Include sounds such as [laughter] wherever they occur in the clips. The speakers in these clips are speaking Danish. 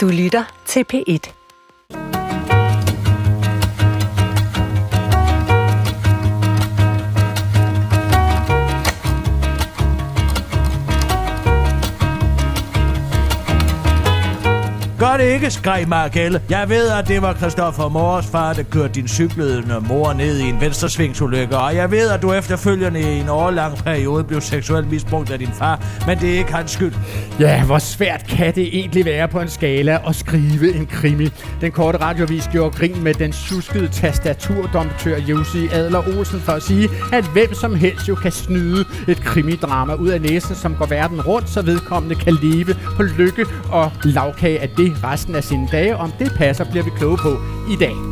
Du lytter til P1. Gør det ikke, skreg Markelle. Jeg ved, at det var Christoffer Mors far, der kørte din cyklede mor ned i en venstresvingsulykke, og jeg ved, at du efterfølgende i en årlang periode blev seksuelt misbrugt af din far, men det er ikke hans skyld. Ja, hvor svært kan det egentlig være på en skala at skrive en krimi? Den korte radiovis gjorde grin med den suskede tastaturdomptør Jussi Adler Olsen for at sige, at hvem som helst jo kan snyde et krimidrama ud af næsen, som går verden rundt, så vedkommende kan leve på lykke og lavkage af det resten af sine dage. Om det passer, bliver vi kloge på i dag.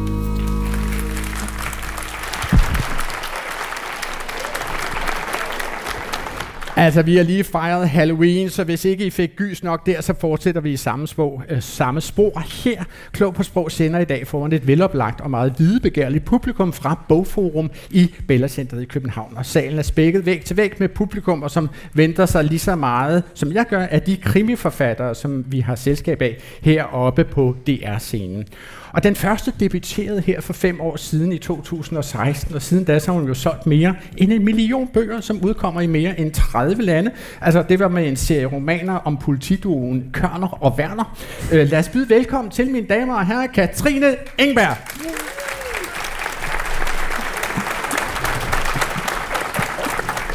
Altså, vi har lige fejret Halloween, så hvis ikke I fik gys nok der, så fortsætter vi i samme spor. Øh, samme spor. Her, Klog på Sprog sender i dag foran et veloplagt og meget videbegærligt publikum fra Bogforum i Bellacenteret i København. Og salen er spækket væk til væk med publikum, og som venter sig lige så meget, som jeg gør, af de krimiforfattere, som vi har selskab af heroppe på DR-scenen. Og den første debuterede her for fem år siden i 2016, og siden da så har hun jo solgt mere end en million bøger, som udkommer i mere end 30 lande. Altså det var med en serie romaner om politiduen Kørner og Werner. Øh, lad os byde velkommen til mine damer og herrer, Katrine Engberg.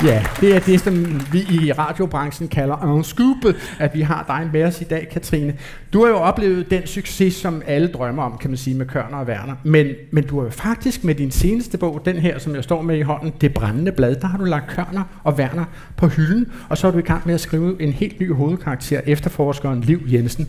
Ja, det er det, som vi i radiobranchen kalder en scoop, at vi har dig med os i dag, Katrine. Du har jo oplevet den succes, som alle drømmer om, kan man sige, med Kørner og Werner. Men, men du har jo faktisk med din seneste bog, den her, som jeg står med i hånden, Det brændende blad, der har du lagt Kørner og Werner på hylden, og så er du i gang med at skrive en helt ny hovedkarakter, efterforskeren Liv Jensen.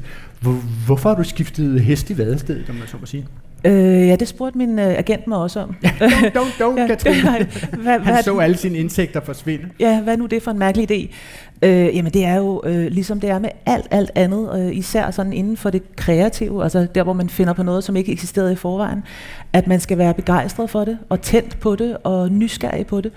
Hvorfor har du skiftet hest i vadestedet, om man så må sige? Øh, ja, det spurgte min øh, agent mig også om. Don't, don't, don't, Ja, [laughs] Katrine. hvad, Han så alle sine indtægter forsvinde. Ja, hvad nu det for en mærkelig idé? Øh, jamen det er jo øh, ligesom det er med alt, alt andet, øh, især sådan inden for det kreative, altså der hvor man finder på noget, som ikke eksisterede i forvejen, at man skal være begejstret for det, og tændt på det, og nysgerrig på det.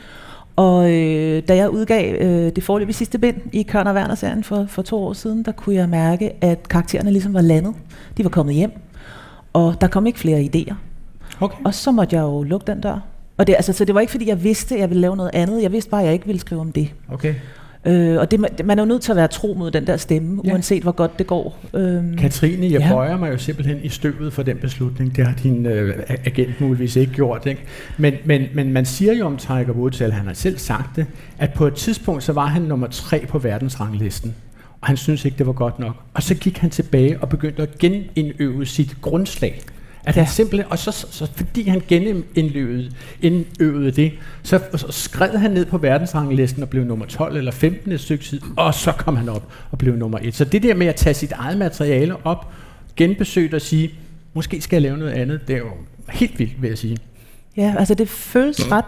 Og øh, da jeg udgav øh, det forløb i sidste bind i Kørner Werner-serien for, for to år siden, der kunne jeg mærke, at karaktererne ligesom var landet. De var kommet hjem, og der kom ikke flere idéer. Okay. Og så måtte jeg jo lukke den dør. Og det, altså, så det var ikke, fordi jeg vidste, at jeg ville lave noget andet. Jeg vidste bare, at jeg ikke ville skrive om det. okay. Øh, og det, man er jo nødt til at være tro mod den der stemme, Ja. ja. uanset hvor godt det går. Øhm, Katrine, jeg Ja. bøjer mig jo simpelthen i støvet for den beslutning. Det har din øh, agent muligvis ikke gjort. Ikke? Men, men, men man siger jo om Tiger Woods, eller han har selv sagt det, at på et tidspunkt, så var han nummer tre på verdensranglisten. Og han synes ikke, det var godt nok. Og så gik han tilbage og begyndte at genindøve sit grundslag. At han simpelthen, og så, så, så fordi han genindøvede indøvede det, så, så skred han ned på verdensranglisten og blev nummer 12 eller 15 et stykke tid, og så kom han op og blev nummer 1. Så det der med at tage sit eget materiale op, genbesøge det og sige, måske skal jeg lave noget andet, det er jo helt vildt, vil jeg sige. ja, altså det føles ret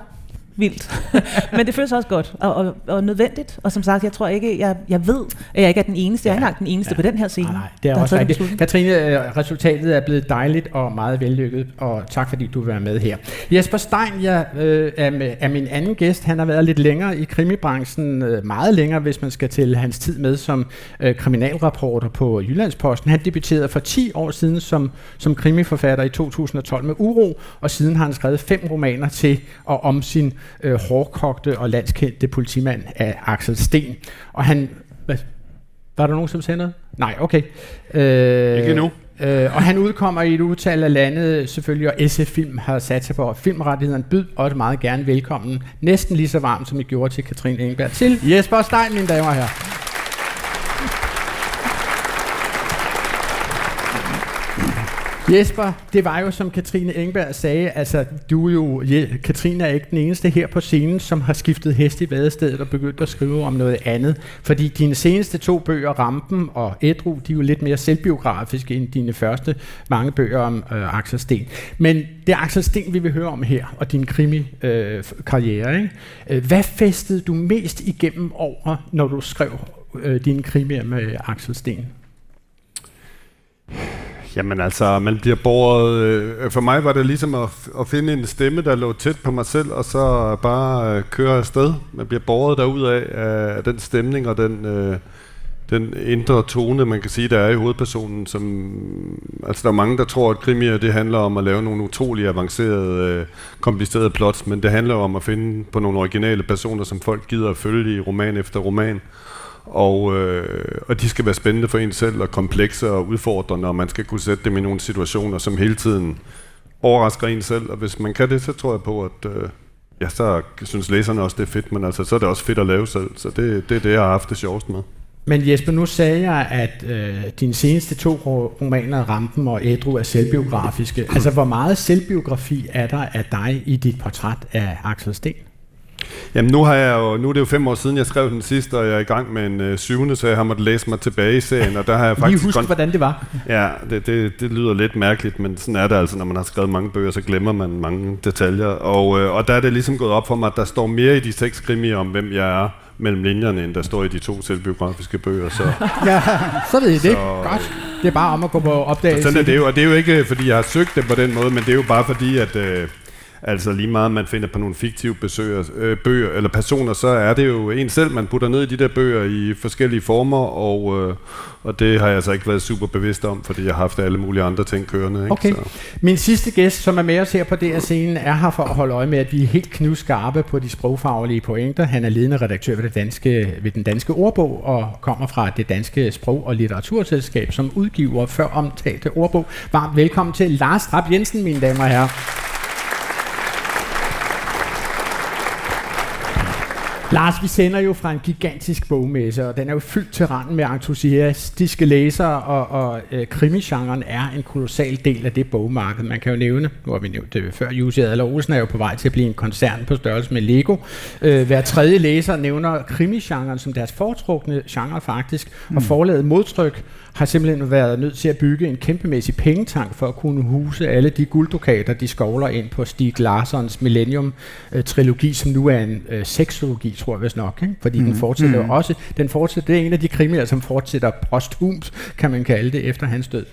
vildt, [laughs] men det føles også godt og, og, og nødvendigt. Og som sagt, jeg tror ikke, jeg, jeg ved, at jeg ikke er den eneste. Jeg er ikke engang den eneste på den her scene. Nej, nej, det er også rigtigt. Katrine, øh, resultatet er blevet dejligt og meget vellykket, og tak fordi du vil være med her. Jesper Stein jeg, øh, er, med, er min anden gæst. Han har været lidt længere i krimibranchen, øh, meget længere, hvis man skal til hans tid med som øh, kriminalreporter på Jyllandsposten. Han debuterede for 10 år siden som, som krimiforfatter i 2012 med Uro, og siden har han skrevet fem romaner til og om sin øh, hårdkogte og landskendte politimand af Axel Sten. Og han... Hvad, var der nogen, som sagde noget? Nej, okay. Øh, Ikke endnu. Øh, og han udkommer i et udtal af landet, selvfølgelig, og SF Film har sat sig på filmrettighederne. Byd også meget gerne velkommen. Næsten lige så varmt, som I gjorde til Katrine Engberg. Til Jesper Stein, mine damer og herrer. Jesper, det var jo som Katrine Engberg sagde, altså du er jo, ja, Katrine er ikke den eneste her på scenen, som har skiftet hest i vadestedet og begyndt at skrive om noget andet. Fordi dine seneste to bøger, Rampen og Edru, de er jo lidt mere selvbiografiske end dine første mange bøger om øh, Axel Sten. Men det er Axel Sten, vi vil høre om her, og din krimi-karriere. Øh, øh, Hvad festede du mest igennem over, når du skrev øh, dine krimier med Axel Sten? Jamen altså, man bliver båret... Øh, for mig var det ligesom at, at finde en stemme, der lå tæt på mig selv, og så bare øh, køre afsted. Man bliver båret derud af, af den stemning og den, øh, den indre tone, man kan sige, der er i hovedpersonen, som, altså der er mange, der tror, at krimier, det handler om at lave nogle utrolig avancerede, øh, komplicerede plots, men det handler om at finde på nogle originale personer, som folk gider at følge i roman efter roman. Og, øh, og de skal være spændende for en selv, og komplekse og udfordrende, og man skal kunne sætte dem i nogle situationer, som hele tiden overrasker en selv. Og hvis man kan det, så tror jeg på, at øh, ja, så synes læserne også, det er fedt, men altså, så er det også fedt at lave selv. Så det, det er det, jeg har haft det sjovest med. Men Jesper, nu sagde jeg, at øh, dine seneste to romaner, Rampen og Ædru, er selvbiografiske. Altså, hvor meget selvbiografi er der af dig i dit portræt af Axel Sten? Jamen nu, har jeg jo, nu er det jo fem år siden, jeg skrev den sidste, og jeg er i gang med en øh, syvende, så jeg har måttet læse mig tilbage i serien, og der har jeg faktisk... Lige husk, hvordan det var. Ja, det, det, det lyder lidt mærkeligt, men sådan er det altså, når man har skrevet mange bøger, så glemmer man mange detaljer. Og, øh, og der er det ligesom gået op for mig, at der står mere i de seks krimier om, hvem jeg er, mellem linjerne, end der står i de to selvbiografiske bøger. Så, [laughs] ja, så ved I det. Så, Godt. Det er bare om at gå på opdagelse. Sådan er det jo, og det er jo ikke, fordi jeg har søgt det på den måde, men det er jo bare fordi, at... Øh, Altså lige meget man finder på nogle fiktive besøger, øh, bøger eller personer, så er det jo en selv, man putter ned i de der bøger i forskellige former, og, øh, og det har jeg altså ikke været super bevidst om, fordi jeg har haft alle mulige andre ting kørende. Ikke? Okay. Så. Min sidste gæst, som er med os her på her scenen, er her for at holde øje med, at vi er helt knivskarpe på de sprogfaglige pointer. Han er ledende redaktør ved, det danske, ved den danske ordbog og kommer fra det danske sprog- og litteraturselskab, som udgiver før omtalte ordbog. Varmt velkommen til Lars Trapp Jensen, mine damer og herrer. Lars, vi sender jo fra en gigantisk bogmesse, og den er jo fyldt til randen med entusiastiske læsere, og, og øh, krimisgenren er en kolossal del af det bogmarked. Man kan jo nævne, nu har vi nævnt det før, Jussi Adler Olsen er jo på vej til at blive en koncern på størrelse med Lego. Øh, hver tredje læser nævner krimisgenren som deres foretrukne genre faktisk, mm. og forlaget modtryk har simpelthen været nødt til at bygge en kæmpemæssig pengetank for at kunne huse alle de gulddukater, de skovler ind på Stig Larssons Millennium-trilogi, som nu er en øh, seksologi, tror jeg vist nok. Ikke? Fordi mm. den fortsætter mm. også, den fortsætter, det er en af de krimier, som fortsætter posthumt, kan man kalde det, efter hans død.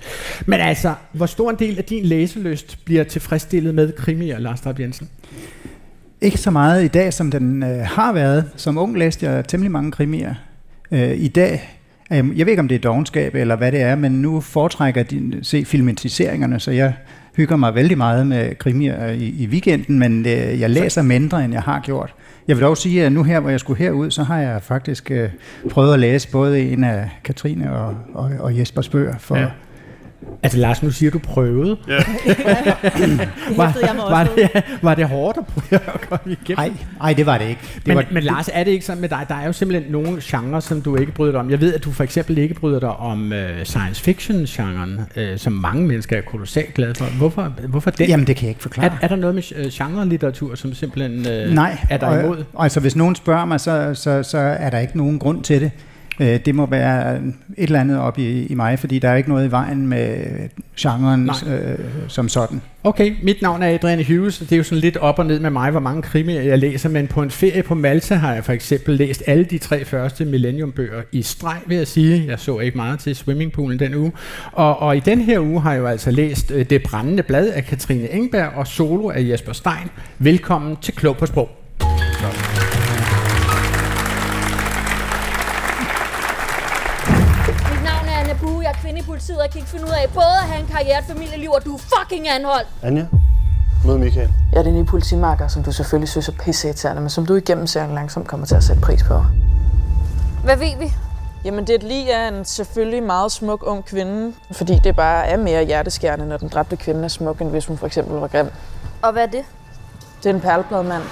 Men altså, hvor stor en del af din læselyst bliver tilfredsstillet med krimier, Lars Drab Jensen? Ikke så meget i dag, som den øh, har været. Som ung læste jeg temmelig mange krimier. Øh, I dag Øhm, jeg ved ikke, om det er dogenskab eller hvad det er, men nu foretrækker de se filmatiseringerne, så jeg hygger mig vældig meget med krimier øh, i, i weekenden, men øh, jeg læser mindre, end jeg har gjort. Jeg vil dog sige, at nu her, hvor jeg skulle herud, så har jeg faktisk øh, prøvet at læse både en af Katrine og, og, og Jespers bøger, for ja. Altså Lars, nu siger du prøvede. Ja. [laughs] var, var, det, var det hårdt at prøve at komme igennem? Nej, nej, det var det ikke. Det men, var, men Lars, er det ikke sådan med dig? Der er jo simpelthen nogle genrer, som du ikke bryder dig om. Jeg ved, at du for eksempel ikke bryder dig om uh, science fiction-genren, uh, som mange mennesker er kolossalt glade for. Hvorfor, hvorfor det? Jamen, det kan jeg ikke forklare. Er, er der noget med uh, genre-litteratur, som simpelthen uh, nej, er der imod? Og, altså, hvis nogen spørger mig, så, så, så er der ikke nogen grund til det. Øh, det må være et eller andet op i, i mig, fordi der er ikke noget i vejen med genren øh, som sådan. Okay, mit navn er Adrian Hughes, og det er jo sådan lidt op og ned med mig, hvor mange krimier jeg læser, men på en ferie på Malta har jeg for eksempel læst alle de tre første Millennium-bøger i streg, vil jeg sige. Jeg så ikke meget til swimmingpoolen den uge. Og, og i den her uge har jeg jo altså læst øh, Det brændende blad af Katrine Engberg og Solo af Jesper Stein. Velkommen til Klog på Sprog. Politiet og kan ikke finde ud af både at have en karriere, et familieliv, og du er fucking anholdt. Anja, mød Michael. Jeg er den nye politimarker, som du selvfølgelig synes er pisse men som du igennem serien langsomt kommer til at sætte pris på. Hvad ved vi? Jamen, det er lige er en selvfølgelig meget smuk ung kvinde, fordi det bare er mere hjerteskærende, når den dræbte kvinde er smuk, end hvis hun for eksempel var grim. Og hvad er det? Det er en perlepladmand.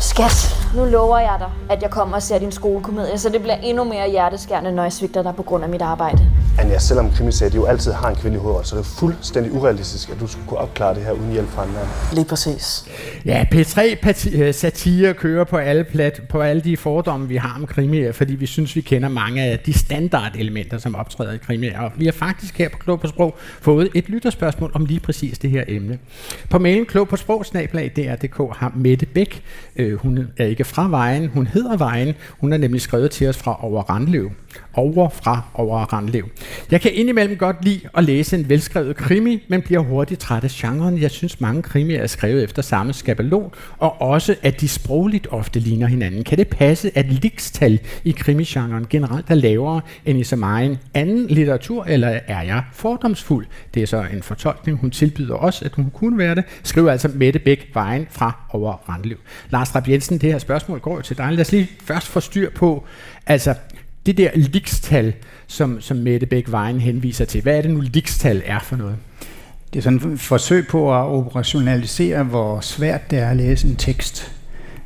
Skat, nu lover jeg dig, at jeg kommer og ser din skolekomedie, så det bliver endnu mere hjerteskærende, når jeg svigter dig på grund af mit arbejde. Anja, selvom krimiserie jo altid har en kvindelig hovedrolle, så det er fuldstændig urealistisk, at du skulle kunne opklare det her uden hjælp fra en mand. Lige præcis. Ja, P3-satire øh, kører på alle, plat, på alle de fordomme, vi har om krimier, fordi vi synes, vi kender mange af de standardelementer, som optræder i krimier. Og vi har faktisk her på Klog på Sprog fået et lytterspørgsmål om lige præcis det her emne. På mailen klog på sprog, har Mette Bæk, øh, hun er ikke fra Vejen, hun hedder Vejen, hun er nemlig skrevet til os fra Over Randløv over fra over Randlev. Jeg kan indimellem godt lide at læse en velskrevet krimi, men bliver hurtigt træt af genren. Jeg synes, mange krimier er skrevet efter samme skabelon, og også at de sprogligt ofte ligner hinanden. Kan det passe, at likstal i krimigenren generelt er lavere end i så meget anden litteratur, eller er jeg fordomsfuld? Det er så en fortolkning, hun tilbyder os, at hun kunne være det. Skriver altså Mette Bæk Vejen fra over Randlev. Lars Rapp Jensen, det her spørgsmål går jo til dig. Lad os lige først få styr på, altså det der likstal, som, som Mette Bæk Vejen henviser til. Hvad er det nu, likstal er for noget? Det er sådan et forsøg på at operationalisere, hvor svært det er at læse en tekst.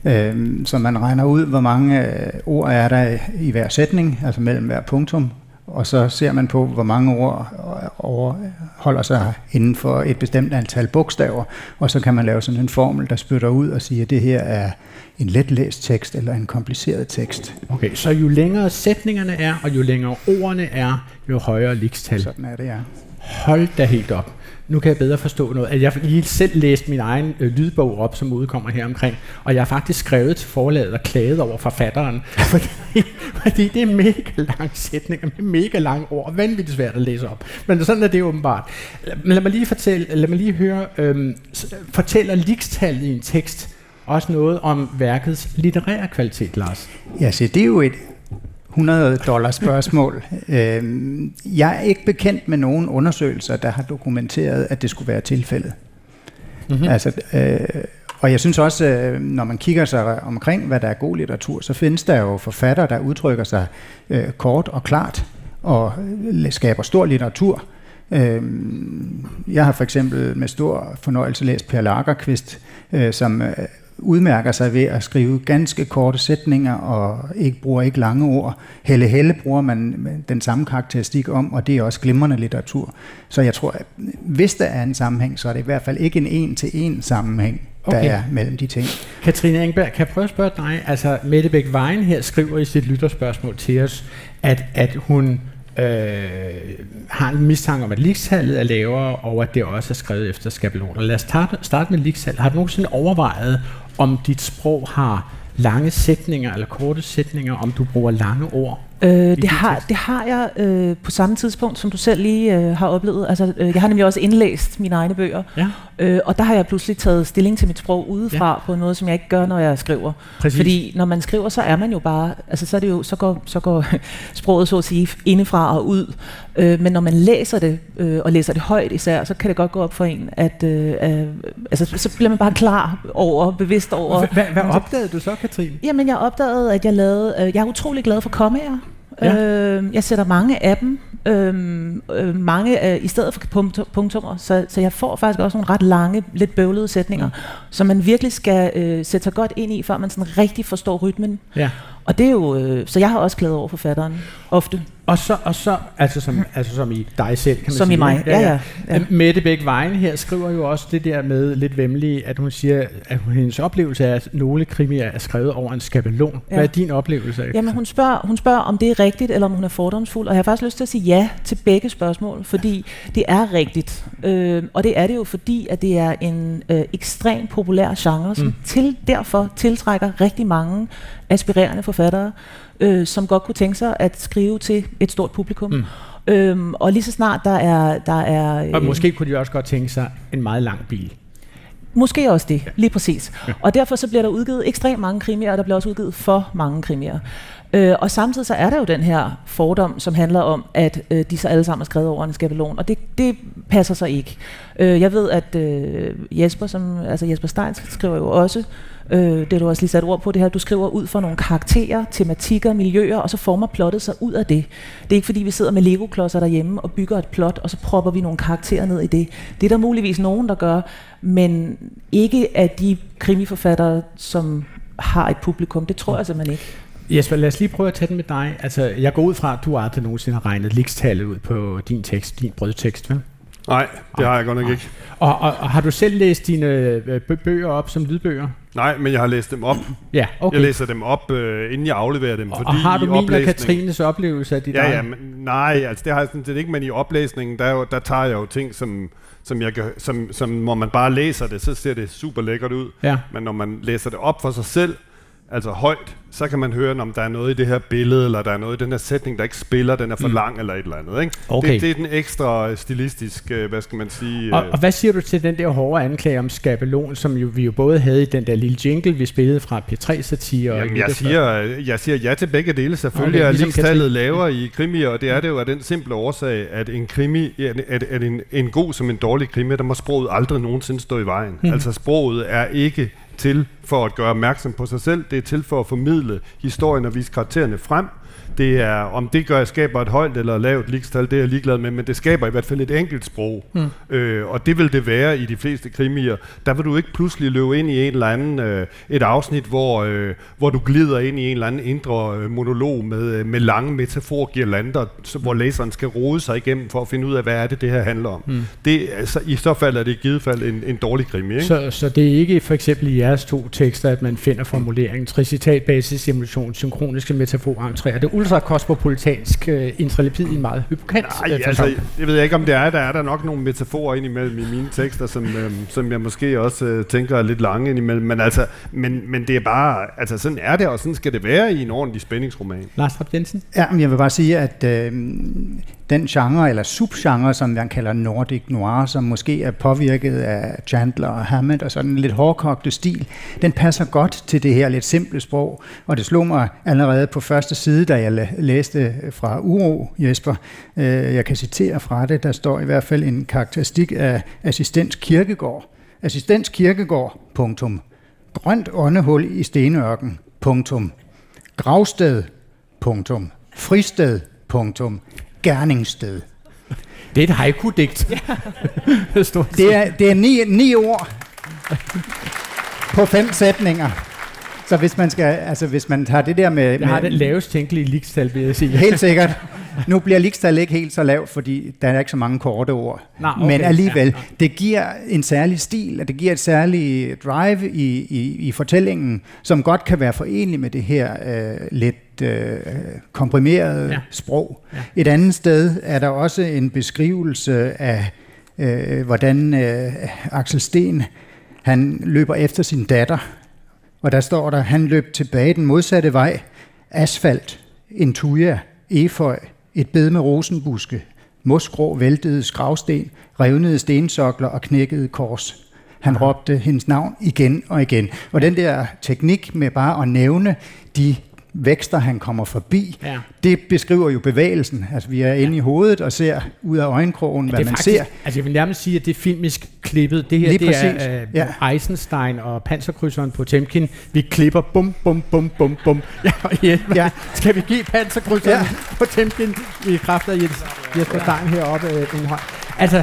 Øhm, så man regner ud, hvor mange øh, ord er der i hver sætning, altså mellem hver punktum, og så ser man på, hvor mange ord overholder sig inden for et bestemt antal bogstaver, og så kan man lave sådan en formel, der spytter ud og siger, at det her er en letlæst tekst eller en kompliceret tekst. Okay, så jo længere sætningerne er, og jo længere ordene er, jo højere likstal. Sådan er det, ja. Hold da helt op nu kan jeg bedre forstå noget. At jeg lige selv læst min egen øh, lydbog op, som udkommer her omkring, og jeg har faktisk skrevet til forlaget og klaget over forfatteren, [laughs] fordi, fordi det er mega lange sætninger med mega lange ord, vanvittigt svært at læse op. Men sådan er det åbenbart. Men lad mig lige fortælle, lad mig lige høre, øhm, fortæller likstallet i en tekst også noget om værkets litterære kvalitet, Lars? Ja, så det er jo et 100 dollars spørgsmål. [laughs] Øhm, jeg er ikke bekendt med nogen undersøgelser, der har dokumenteret, at det skulle være tilfældet. Mm-hmm. Altså, øh, og jeg synes også, øh, når man kigger sig omkring, hvad der er god litteratur, så findes der jo forfattere, der udtrykker sig øh, kort og klart og skaber stor litteratur. Øh, jeg har for eksempel med stor fornøjelse læst Per Lagerqvist, øh, som øh, udmærker sig ved at skrive ganske korte sætninger og ikke bruger ikke lange ord. Helle Helle bruger man den samme karakteristik om, og det er også glimrende litteratur. Så jeg tror, at hvis der er en sammenhæng, så er det i hvert fald ikke en en-til-en sammenhæng, der okay. er mellem de ting. Katrine Engberg, kan jeg prøve at spørge dig? Altså, Mette Bæk Vejen her skriver i sit lytterspørgsmål til os, at, at hun øh, har en mistanke om, at ligestallet er lavere, og at det også er skrevet efter skabeloner. Lad os starte, starte med ligestallet. Har du nogensinde overvejet, om dit sprog har lange sætninger eller korte sætninger, om du bruger lange ord? Øh, det, har, det har jeg øh, på samme tidspunkt, som du selv lige øh, har oplevet. Altså, øh, jeg har nemlig også indlæst mine egne bøger, ja. Øh, og der har jeg pludselig taget stilling til mit sprog udefra ja. på noget, som jeg ikke gør, når jeg skriver. Præcis. Fordi når man skriver, så er man jo bare, altså så, er det jo, så, går, så går [laughs] sproget så at sige indefra og ud. Øh, men når man læser det, øh, og læser det højt især, så kan det godt gå op for en, at øh, øh, altså, så bliver man bare klar over, bevidst over. Hvad, hvad opdagede du så, Katrine? Jamen, jeg opdagede, at jeg lavede, øh, jeg er utrolig glad for kommaer. Ja. Øh, jeg sætter mange af dem, øh, øh, mange øh, i stedet for punktummer, så, så jeg får faktisk også nogle ret lange, lidt bøvlede sætninger, ja. som man virkelig skal øh, sætte sig godt ind i, før man sådan rigtig forstår rytmen. Ja. Og det er jo, øh, så jeg har også glædet over forfatteren, ofte. Og så, og så altså, som, altså som i dig selv, kan man som sige. Som i mig, ja, ja. ja. Mette Bæk Vejen her skriver jo også det der med lidt vemmelige, at hun siger, at hendes oplevelse er, at nogle krimier er skrevet over en skabelon. Ja. Hvad er din oplevelse af Jamen hun spørger, hun spørger, om det er rigtigt, eller om hun er fordomsfuld, og jeg har faktisk lyst til at sige ja til begge spørgsmål, fordi det er rigtigt. Øh, og det er det jo, fordi at det er en øh, ekstremt populær genre, som mm. til, derfor tiltrækker rigtig mange aspirerende forfattere, øh, som godt kunne tænke sig at skrive til et stort publikum. Mm. Øhm, og lige så snart der er... Der er øh, og måske kunne de også godt tænke sig en meget lang bil. Måske også det, lige præcis. Ja. Og derfor så bliver der udgivet ekstremt mange krimier, og der bliver også udgivet for mange krimier. Øh, og samtidig så er der jo den her fordom, som handler om, at øh, de så alle sammen er skrevet over en skabelon, og det, det passer så ikke. Øh, jeg ved, at øh, Jesper, som, altså Jesper Stein skriver jo også øh, det du også lige sat ord på, det her, du skriver ud for nogle karakterer, tematikker, miljøer, og så former plottet sig ud af det. Det er ikke fordi, vi sidder med Lego-klodser derhjemme og bygger et plot, og så propper vi nogle karakterer ned i det. Det er der muligvis nogen, der gør, men ikke af de krimiforfattere, som har et publikum. Det tror jeg simpelthen ikke. Jesper, lad os lige prøve at tage den med dig. Altså, jeg går ud fra, at du aldrig nogensinde har regnet likstallet ud på din tekst, din brødtekst, vel? Nej, det har jeg godt nok ikke. Og, og, og har du selv læst dine øh, bøger op som lydbøger? Nej, men jeg har læst dem op. Ja, okay. Jeg læser dem op, øh, inden jeg afleverer dem. Og, fordi og har du min og Katrines oplevelse af de ja, Ja, men, nej, altså det har jeg sådan set ikke, men i oplæsningen, der, der tager jeg jo ting, som, som, jeg, som, som, når man bare læser det, så ser det super lækkert ud. Ja. Men når man læser det op for sig selv, altså højt, så kan man høre, om der er noget i det her billede, eller der er noget i den her sætning, der ikke spiller, den er for mm. lang, eller et eller andet. Ikke? Okay. Det, det er den ekstra stilistiske, hvad skal man sige... Og, øh, og hvad siger du til den der hårde anklage om skabelon, som jo, vi jo både havde i den der lille jingle, vi spillede fra P3-satire? og Jamen, jeg, siger, jeg siger ja til begge dele. Selvfølgelig Okay, er ligesom ligestallet Katrine. lavere i krimier, og det er det jo af den simple årsag, at en krimi, at, at en, en god som en dårlig krimi, der må sproget aldrig nogensinde stå i vejen. Mm. Altså sproget er ikke til for at gøre opmærksom på sig selv, det er til for at formidle historien og vise karaktererne frem. Det er, om det gør, skaber et højt eller lavt ligestal, det er jeg ligeglad med, men det skaber i hvert fald et enkelt sprog. Mm. Øh, og det vil det være i de fleste krimier. Der vil du ikke pludselig løbe ind i en eller anden, øh, et afsnit, hvor, øh, hvor du glider ind i en eller anden indre øh, monolog med, øh, med lange metaforgirlander, så, hvor læseren skal rode sig igennem for at finde ud af, hvad er det, det her handler om. Mm. Det, altså, I så fald er det i givet fald en, en dårlig krimi. Ikke? Så, så det er ikke for eksempel i jeres to tekster, at man finder formuleringen tricitat, basis, emulsion, synkroniske metafor, entréer. Det ultrakosmopolitansk uh, intralipid i en meget hypokant Nej, øh, altså, facon. det ved jeg ikke, om det er. Der er der nok nogle metaforer indimellem i mine tekster, som, øhm, som jeg måske også øh, tænker er lidt lange indimellem. Men, altså, men, men det er bare, altså sådan er det, og sådan skal det være i en ordentlig spændingsroman. Lars Trapp Jensen? Ja, men jeg vil bare sige, at øh, den genre, eller subgenre, som man kalder Nordic Noir, som måske er påvirket af Chandler og Hammett og sådan en lidt hårdkogte stil, den passer godt til det her lidt simple sprog. Og det slog mig allerede på første side, da jeg læste fra Uro, Jesper. Øh, jeg kan citere fra det, der står i hvert fald en karakteristik af assistens Kirkegård. Assistens Kirkegård, punktum. Grønt åndehul i stenørken, punktum. Gravsted, punktum. Fristed, punktum. Gerningssted. Det er et haiku-digt. Set. [laughs] Det er, det er ni, ni ord på fem sætninger. Så hvis man, skal, altså hvis man tager det der med... Jeg har med den lavest tænkelige ligestal, vil jeg sige. Helt sikkert. [laughs] Nu bliver ligestal ikke helt så lavt, fordi der er ikke så mange korte ord. Nå, okay. Men alligevel, Ja, det giver en særlig stil, og det giver et særligt drive i, i, i fortællingen, som godt kan være forenlig med det her øh, lidt øh, komprimerede Ja. sprog. Ja. Et andet sted er der også en beskrivelse af, øh, hvordan øh, Axel Sten han løber efter sin datter, og der står der, han løb tilbage den modsatte vej, asfalt, en tuja, eføj, et bed med rosenbuske, mosgrå væltede skravsten, revnede stensokler og knækkede kors. Han råbte hendes navn igen og igen. Og den der teknik med bare at nævne de vækster, han kommer forbi, Ja. det beskriver jo bevægelsen. Altså, vi er inde i hovedet og ser ud af øjenkrogen, hvad det man faktisk, ser. Altså jeg vil nærmest sige, at det er filmisk klippet. Det her Lige det præcis, er uh, ja. Eisenstein og panserkrydseren på Temkin. Vi klipper bum, bum, bum, bum, bum. [laughs] Ja, ja. Ja. Skal vi give panserkrydseren ja. Ja. på Temkin i kraft af Jens, Jesper Stein heroppe uh, en hånd? Altså,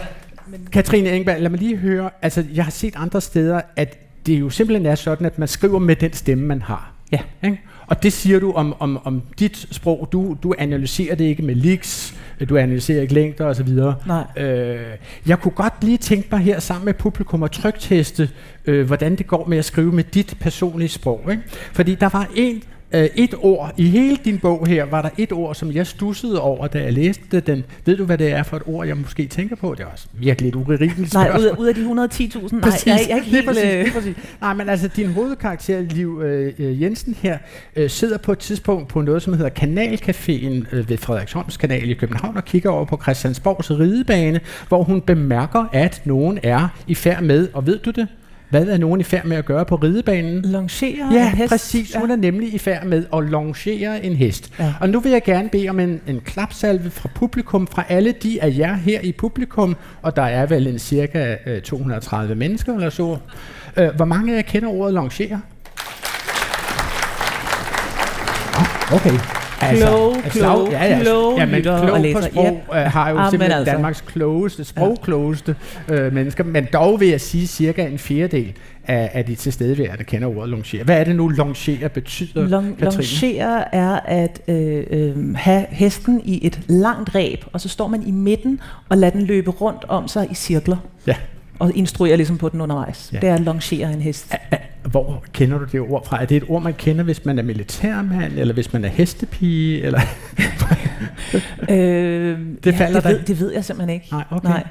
Katrine Engberg, lad mig lige høre. Altså, jeg har set andre steder, at det jo simpelthen er sådan, at man skriver med den stemme, man har. Ja. Ikke? Og det siger du om, om, om dit sprog. Du, du analyserer det ikke med leaks, du analyserer ikke længder osv. Nej. Øh, jeg kunne godt lige tænke mig her sammen med publikum at trygteste, øh, hvordan det går med at skrive med dit personlige sprog. Ikke? Fordi der var en, øh, et ord, i hele din bog her, var der et ord, som jeg stussede over, da jeg læste den. Ved du, hvad det er for et ord, jeg måske tænker på? Det er også virkelig et urimeligt Nej, ud af, ud af de 110.000, nej, Præcis, jeg, jeg er ikke helt... præcis, øh, præcis. Nej, men altså din hovedkarakter, Liv øh, øh, Jensen her, øh, sidder på et tidspunkt på noget, som hedder Kanalcaféen øh, ved Frederiksholms kanal i København og kigger over på Christiansborgs ridebane, hvor hun bemærker, at nogen er i færd med, og ved du det? Hvad er nogen i færd med at gøre på ridebanen? Longere Ja, en hest. præcis. Hun er nemlig i færd med at longere en hest. Ja. Og nu vil jeg gerne bede om en, en klapsalve fra publikum, fra alle de af jer her i publikum, og der er vel en cirka øh, 230 mennesker eller så. Øh, hvor mange af jer kender ordet longere? Oh, Okay. Kloge, et kloge, ja, ja. kloge ja, men klog og på læsere. sprog øh, har jo Ah, simpelthen altså. Danmarks klogeste, sprogklogeste øh, mennesker, men dog vil jeg sige cirka en fjerdedel af, af de tilstedeværende kender ordet longere. Hvad er det nu, longere betyder, Long, longere er at øh, øh, have hesten i et langt ræb, og så står man i midten og lader den løbe rundt om sig i cirkler, Ja. Og instruerer ligesom på den undervejs. Ja. Ja. Det er at longere en hest. Hvor kender du det ord fra? Er det et ord, man kender, hvis man er militærmand, eller hvis man er hestepige? Eller? [laughs] Øh, Det falder det, der- ved, det ved jeg simpelthen ikke. Nej, okay. Nej.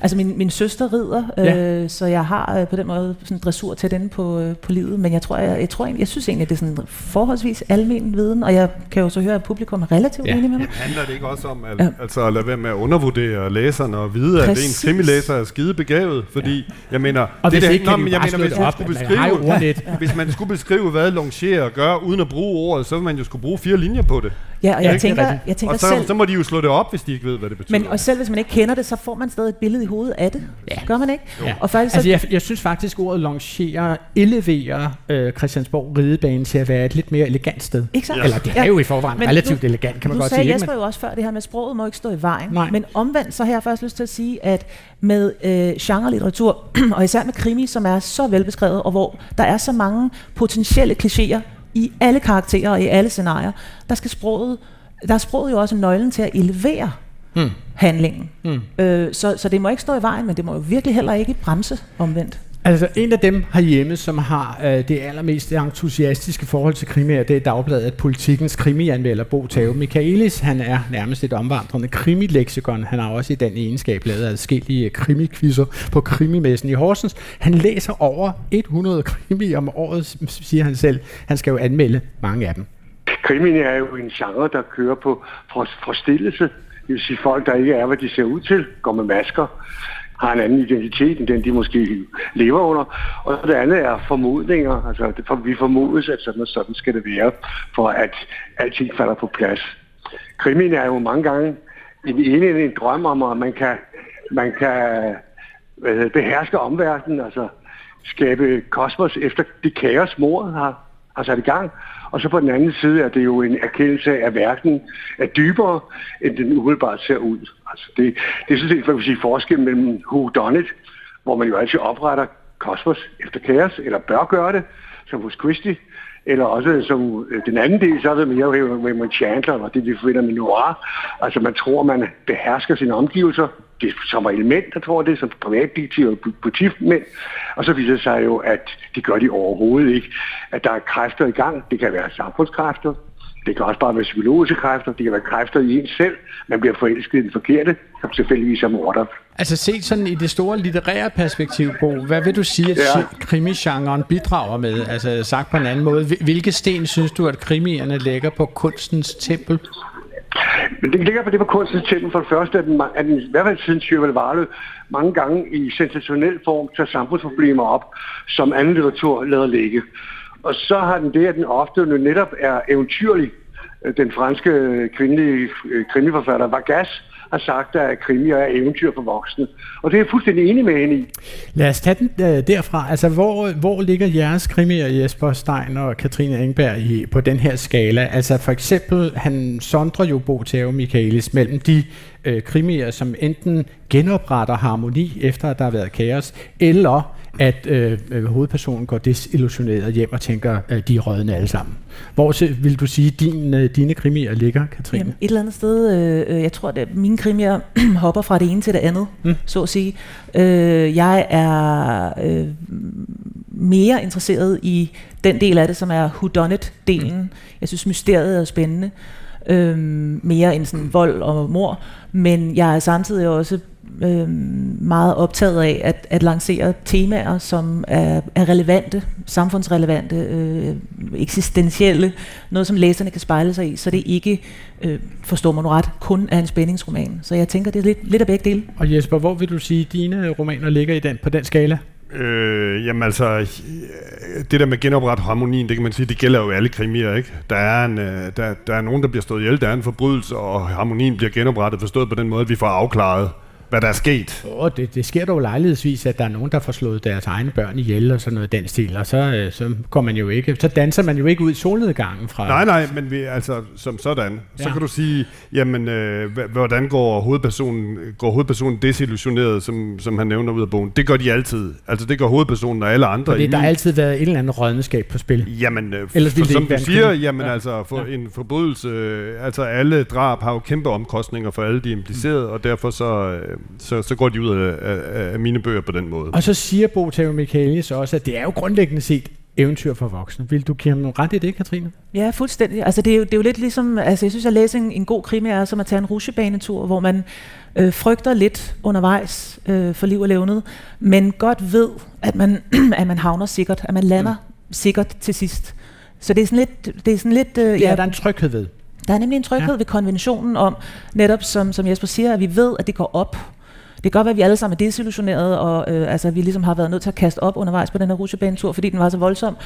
Altså min, min søster rider, Ja. øh, så jeg har øh, på den måde sådan dressur til den på, øh, på livet, men jeg tror, jeg, jeg, tror egentlig, jeg synes egentlig, at det er sådan forholdsvis almen viden, og jeg kan jo så høre, at publikum er relativt Ja. ja. enig med mig. Handler det ikke også om at, Ja. ja. altså at lade være med at undervurdere læseren og vide, at Præcis. en krimilæser er skide begavet? Fordi, jeg mener... Og hvis der- ikke, kan Nå, men jeg mener, hvis det man op, skulle at man har jo beskrive, ordnet. [laughs] hvis man skulle beskrive, hvad longerer gør, uden at bruge ordet, så ville man jo skulle bruge fire linjer på det. Ja, og Ja, jeg er tænker, rigtigt. jeg tænker Og så, selv, så må de jo slå det op, hvis de ikke ved, hvad det betyder. men og selv hvis man ikke kender det, så får man stadig et billede i hovedet af det. Ja. Gør man ikke? Ja. Og faktisk så, Altså, jeg, jeg synes faktisk, ordet longerer eleverer øh, Christiansborg ridebane til at være et lidt mere elegant sted. Ikke sandt? Eller det er Ja. jo i forvejen Men relativt nu- elegant, kan man godt sagde sige. Jesper ikke? jo også før det her med, at sproget må ikke stå i vejen. Nej. Men omvendt, så har jeg faktisk lyst til at sige, at med øh, genre-litteratur, [clears throat] og især med krimi, som er så velbeskrevet, og hvor der er så mange potentielle klichéer i alle karakterer og i alle scenarier, der skal sproget, der er sproget jo også nøglen til at elevere Hmm. handlingen. Hmm. Øh, så, så det må ikke stå i vejen, men det må jo virkelig heller ikke bremse omvendt. Altså, en af dem herhjemme, som har øh, det allermest entusiastiske forhold til krimier, det er Dagbladet Politikens krimianmelder Bo Tave Michaelis. Han er nærmest et omvandrende krimileksikon. Han har også i den egenskab lavet adskillige øh, krimikvisser på krimimessen i Horsens. Han læser over 100 krimi om året, siger han selv. Han skal jo anmelde mange af dem. Krimien er jo en genre, der kører på for, forstillelse. Det vil sige folk, der ikke er, hvad de ser ud til, går med masker, har en anden identitet end den, de måske lever under. Og det andet er formodninger. Altså, det, for, vi formodes, at sådan og sådan skal det være, for at alting falder på plads. Krimin er jo mange gange en, en, en drøm om, at man kan, man kan hvad hedder, beherske omverdenen, altså skabe kosmos efter det kaos, mordet har, har sat i gang. Og så på den anden side er det jo en erkendelse af, at verden er dybere, end den umiddelbart ser ud. Altså det, det er sådan set, hvad vi sige, forskel mellem who done it, hvor man jo altid opretter kosmos efter kaos, eller bør gøre det, som hos Christie, eller også som øh, den anden del, så er det mere Raymond Chandler, og det vi forventer med noir. Altså man tror, man behersker sine omgivelser, det er som element, der tror det, som privatdetektiv og politimænd. Og så viser det sig jo, at det gør de overhovedet ikke. At der er kræfter i gang. Det kan være samfundskræfter. Det kan også bare være psykologiske kræfter. Det kan være kræfter i en selv. Man bliver forelsket i den forkerte, som selvfølgelig er morder. Altså set sådan i det store litterære perspektiv, Bo, hvad vil du sige, at Ja. krimigenren bidrager med? Altså sagt på en anden måde, hvil- hvilke sten synes du, at krimierne lægger på kunstens tempel? Men det ligger på det på kunstens tempel for det første, at den, at den i hvert fald siden Sjøvel Varle mange gange i sensationel form tager samfundsproblemer op, som anden litteratur lader ligge. Og så har den det, at den ofte netop er eventyrlig. Øh, den franske øh, kvindelige øh, krimiforfatter Vargas har sagt, at krimi er eventyr for voksne. Og det er jeg fuldstændig enig med hende i. Lad os tage den derfra. Altså, hvor, hvor ligger jeres krimier, Jesper Stein og Katrine Engberg, i, på den her skala? Altså, for eksempel, han sondrer jo Bo Theo Michaelis mellem de øh, krimier, som enten genopretter harmoni, efter at der har været kaos, eller at øh, øh, hovedpersonen går desillusioneret hjem og tænker, at de er rødne alle sammen. Hvor vil du sige, din, øh, dine krimier ligger, Katrine? Jamen, et eller andet sted, øh, øh, jeg tror, at mine krimier [clears throat] hopper fra det ene til det andet, mm. så at sige. Øh, jeg er øh, mere interesseret i den del af det, som er whodunit-delen. Mm. Jeg synes, mysteriet er spændende. Øh, mere end sådan vold og mor. Men jeg er samtidig også øh, meget optaget af at, at lancere temaer, som er, er relevante, samfundsrelevante, øh, eksistentielle, noget som læserne kan spejle sig i, så det ikke, øh, forstår man ret, kun er en spændingsroman. Så jeg tænker, det er lidt, lidt af begge dele. Og Jesper, hvor vil du sige, at dine romaner ligger i den, på den skala? Øh, jamen altså, det der med genoprette harmonien, det kan man sige, det gælder jo alle krimier, ikke? Der er, en, øh, der, der er nogen, der bliver stået ihjel, der er en forbrydelse, og harmonien bliver genoprettet, forstået på den måde, at vi får afklaret, hvad der er sket. Oh, det, det sker dog lejlighedsvis, at der er nogen, der får slået deres egne børn ihjel og sådan noget den stil, og så, øh, så går man jo ikke, så danser man jo ikke ud i solnedgangen fra... Nej, nej, men vi, altså, som sådan, så Ja. kan du sige, jamen, øh, hvordan går hovedpersonen, går hovedpersonen desillusioneret, som, som han nævner ud af bogen? Det gør de altid. Altså, det gør hovedpersonen og alle andre. Fordi i der har altid været et eller andet rådneskab på spil. Jamen, øh, Ellers for, ville det som du en siger, jamen Ja. altså, for en forbrydelse, øh, altså alle drab har jo kæmpe omkostninger for alle de implicerede, og derfor så, øh, så, så går de ud af, af, af mine bøger på den måde. Og så siger Bo Theo Michaelis også, at det er jo grundlæggende set eventyr for voksne. Vil du give ham ret i det, Katrine? Ja, fuldstændig. Altså, det, er jo, det er jo lidt ligesom, altså, jeg synes, at læse en, en god krimi er som at tage en rusjebanetur, hvor man øh, frygter lidt undervejs øh, for liv og levnet, men godt ved, at man, [clears throat] at man havner sikkert, at man lander mm. sikkert til sidst. Så det er sådan lidt... Det er, sådan lidt, øh, er ja, der er en tryghed ved. Der er nemlig en tryghed ja. ved konventionen om, netop som, som Jesper siger, at vi ved, at det går op. Det kan godt være, at vi alle sammen er desillusionerede, og øh, altså, vi ligesom har været nødt til at kaste op undervejs på den her rutsjebanetur, fordi den var så voldsom.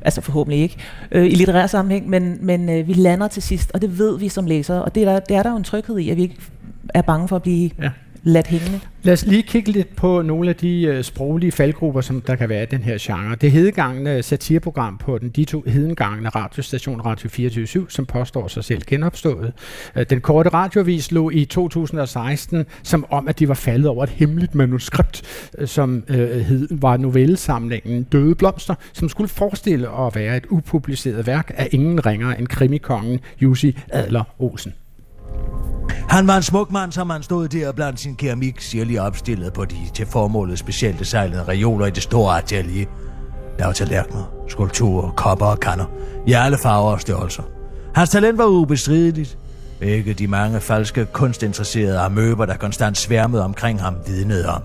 Altså forhåbentlig ikke øh, i litterær sammenhæng, men, men øh, vi lander til sidst, og det ved vi som læsere. Og det er, der, det er der jo en tryghed i, at vi ikke er bange for at blive ja ladt hængende. Lad os lige kigge lidt på nogle af de øh, sproglige faldgrupper, som der kan være i den her genre. Det hedegangende øh, satireprogram på den de to hedengangne radiostation Radio 24 som påstår sig selv genopstået. Øh, den korte radiovis lå i 2016 som om, at de var faldet over et hemmeligt manuskript, øh, som øh, hed, var novellesamlingen Døde Blomster, som skulle forestille at være et upubliceret værk af ingen ringer end krimikongen Jussi Adler Olsen. Han var en smuk mand, som han stod der blandt sin keramik, sirlig opstillet på de til formålet specielt designede reoler i det store atelier. Der var tallerkener, skulpturer, kopper og kanner, i alle farver og størrelser. Hans talent var ubestrideligt. Begge de mange falske kunstinteresserede amøber, der konstant sværmede omkring ham, vidnede om.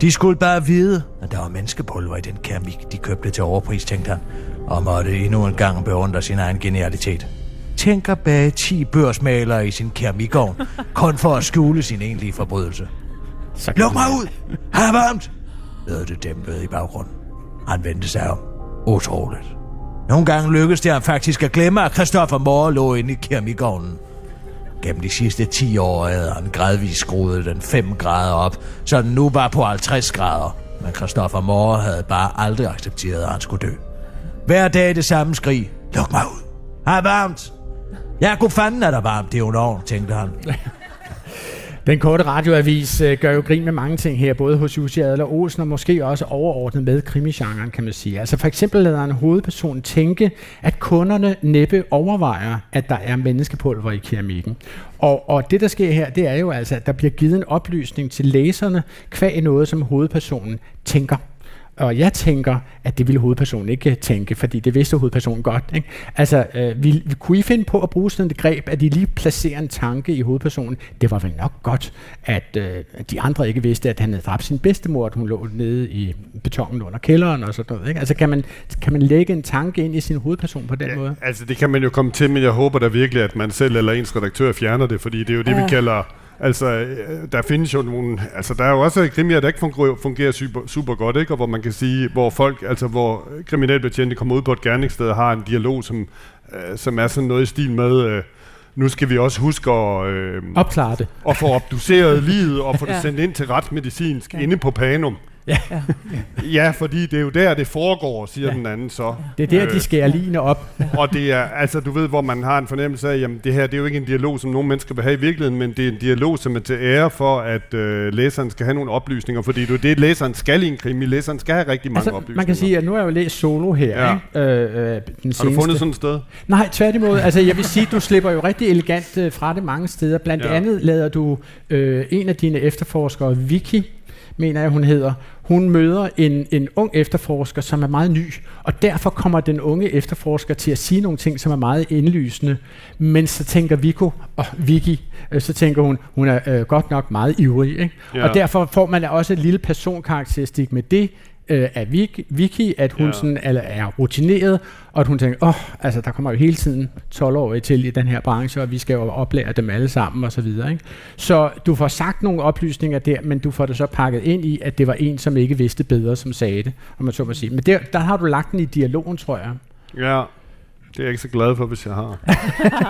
De skulle bare vide, at der var menneskepulver i den keramik, de købte til overpris, tænkte han, og måtte endnu en gang beundre sin egen genialitet tænker bag 10 børsmalere i sin keramikovn, kun for at skjule sin egentlige forbrydelse. Luk mig ud! Har varmt! lød det dæmpet i baggrunden. Han vendte sig om. Utroligt. Nogle gange lykkedes det ham faktisk at glemme, at Christoffer Moore lå inde i keramikovnen. Gennem de sidste 10 år havde han gradvist skruet den 5 grader op, så den nu var på 50 grader. Men Christoffer Moore havde bare aldrig accepteret, at han skulle dø. Hver dag det samme skrig. Luk mig ud. Har varmt. Ja, god fanden er der varmt det er tænkte han. [laughs] Den korte radioavis øh, gør jo grin med mange ting her, både hos Jussi Adler Olsen og måske også overordnet med krimisgenren, kan man sige. Altså for eksempel lader en hovedperson tænke, at kunderne næppe overvejer, at der er menneskepulver i keramikken. Og, og det, der sker her, det er jo altså, at der bliver givet en oplysning til læserne, kvæg noget, som hovedpersonen tænker. Og jeg tænker, at det ville hovedpersonen ikke tænke, fordi det vidste hovedpersonen godt. Ikke? Altså, øh, vi, vi, kunne I finde på at bruge sådan et greb, at de lige placerer en tanke i hovedpersonen? Det var vel nok godt, at øh, de andre ikke vidste, at han havde dræbt sin bedstemor, at hun lå nede i betongen under kælderen og sådan noget. Ikke? Altså, kan man, kan man lægge en tanke ind i sin hovedperson på den ja, måde? Altså, det kan man jo komme til, men jeg håber da virkelig, at man selv eller ens redaktør fjerner det, fordi det er jo det, ja. vi kalder Altså, øh, der findes jo nogle... Altså, der er jo også krimier, der ikke fungerer, fungerer super, super godt, ikke? Og hvor man kan sige, hvor folk, altså hvor kriminalbetjente kommer ud på et gerningssted og har en dialog, som, øh, som er sådan noget i stil med... Øh, nu skal vi også huske at... Øh, Opklare det. Og få obduceret livet og få det [laughs] sendt ind til retsmedicinsk ja. inde på Panum. Ja. ja, fordi det er jo der, det foregår, siger ja. den anden så. Det er der, øh, de skærer lige op. [laughs] og det er, altså du ved, hvor man har en fornemmelse af, jamen det her, det er jo ikke en dialog, som nogle mennesker vil have i virkeligheden, men det er en dialog, som er til ære for, at øh, læseren skal have nogle oplysninger, fordi det er det, læseren skal i en krimi. Læseren skal have rigtig mange altså, oplysninger. Man kan sige, at nu har jeg jo læst solo her, ja. ikke? Øh, øh, den har du fundet sådan et sted? Nej, tværtimod. altså jeg vil sige, du slipper jo rigtig elegant øh, fra det mange steder. Blandt ja. andet lader du øh, en af dine efterforskere, Vicky, mener jeg, hun hedder, hun møder en, en ung efterforsker, som er meget ny, og derfor kommer den unge efterforsker til at sige nogle ting, som er meget indlysende. Men så tænker Vico, og Vicky, øh, så tænker hun, hun er øh, godt nok meget ivrig. Ikke? Ja. Og derfor får man også et lille personkarakteristik med det, øh, af Vicky, at hun ja. sådan, eller er rutineret, og at hun tænker, åh, oh, altså der kommer jo hele tiden 12-årige til i den her branche, og vi skal jo oplære dem alle sammen og så videre. Ikke? Så du får sagt nogle oplysninger der, men du får det så pakket ind i, at det var en, som ikke vidste bedre, som sagde det, om man så må sige. Men der, der har du lagt den i dialogen, tror jeg. Ja, det er jeg ikke så glad for, hvis jeg har.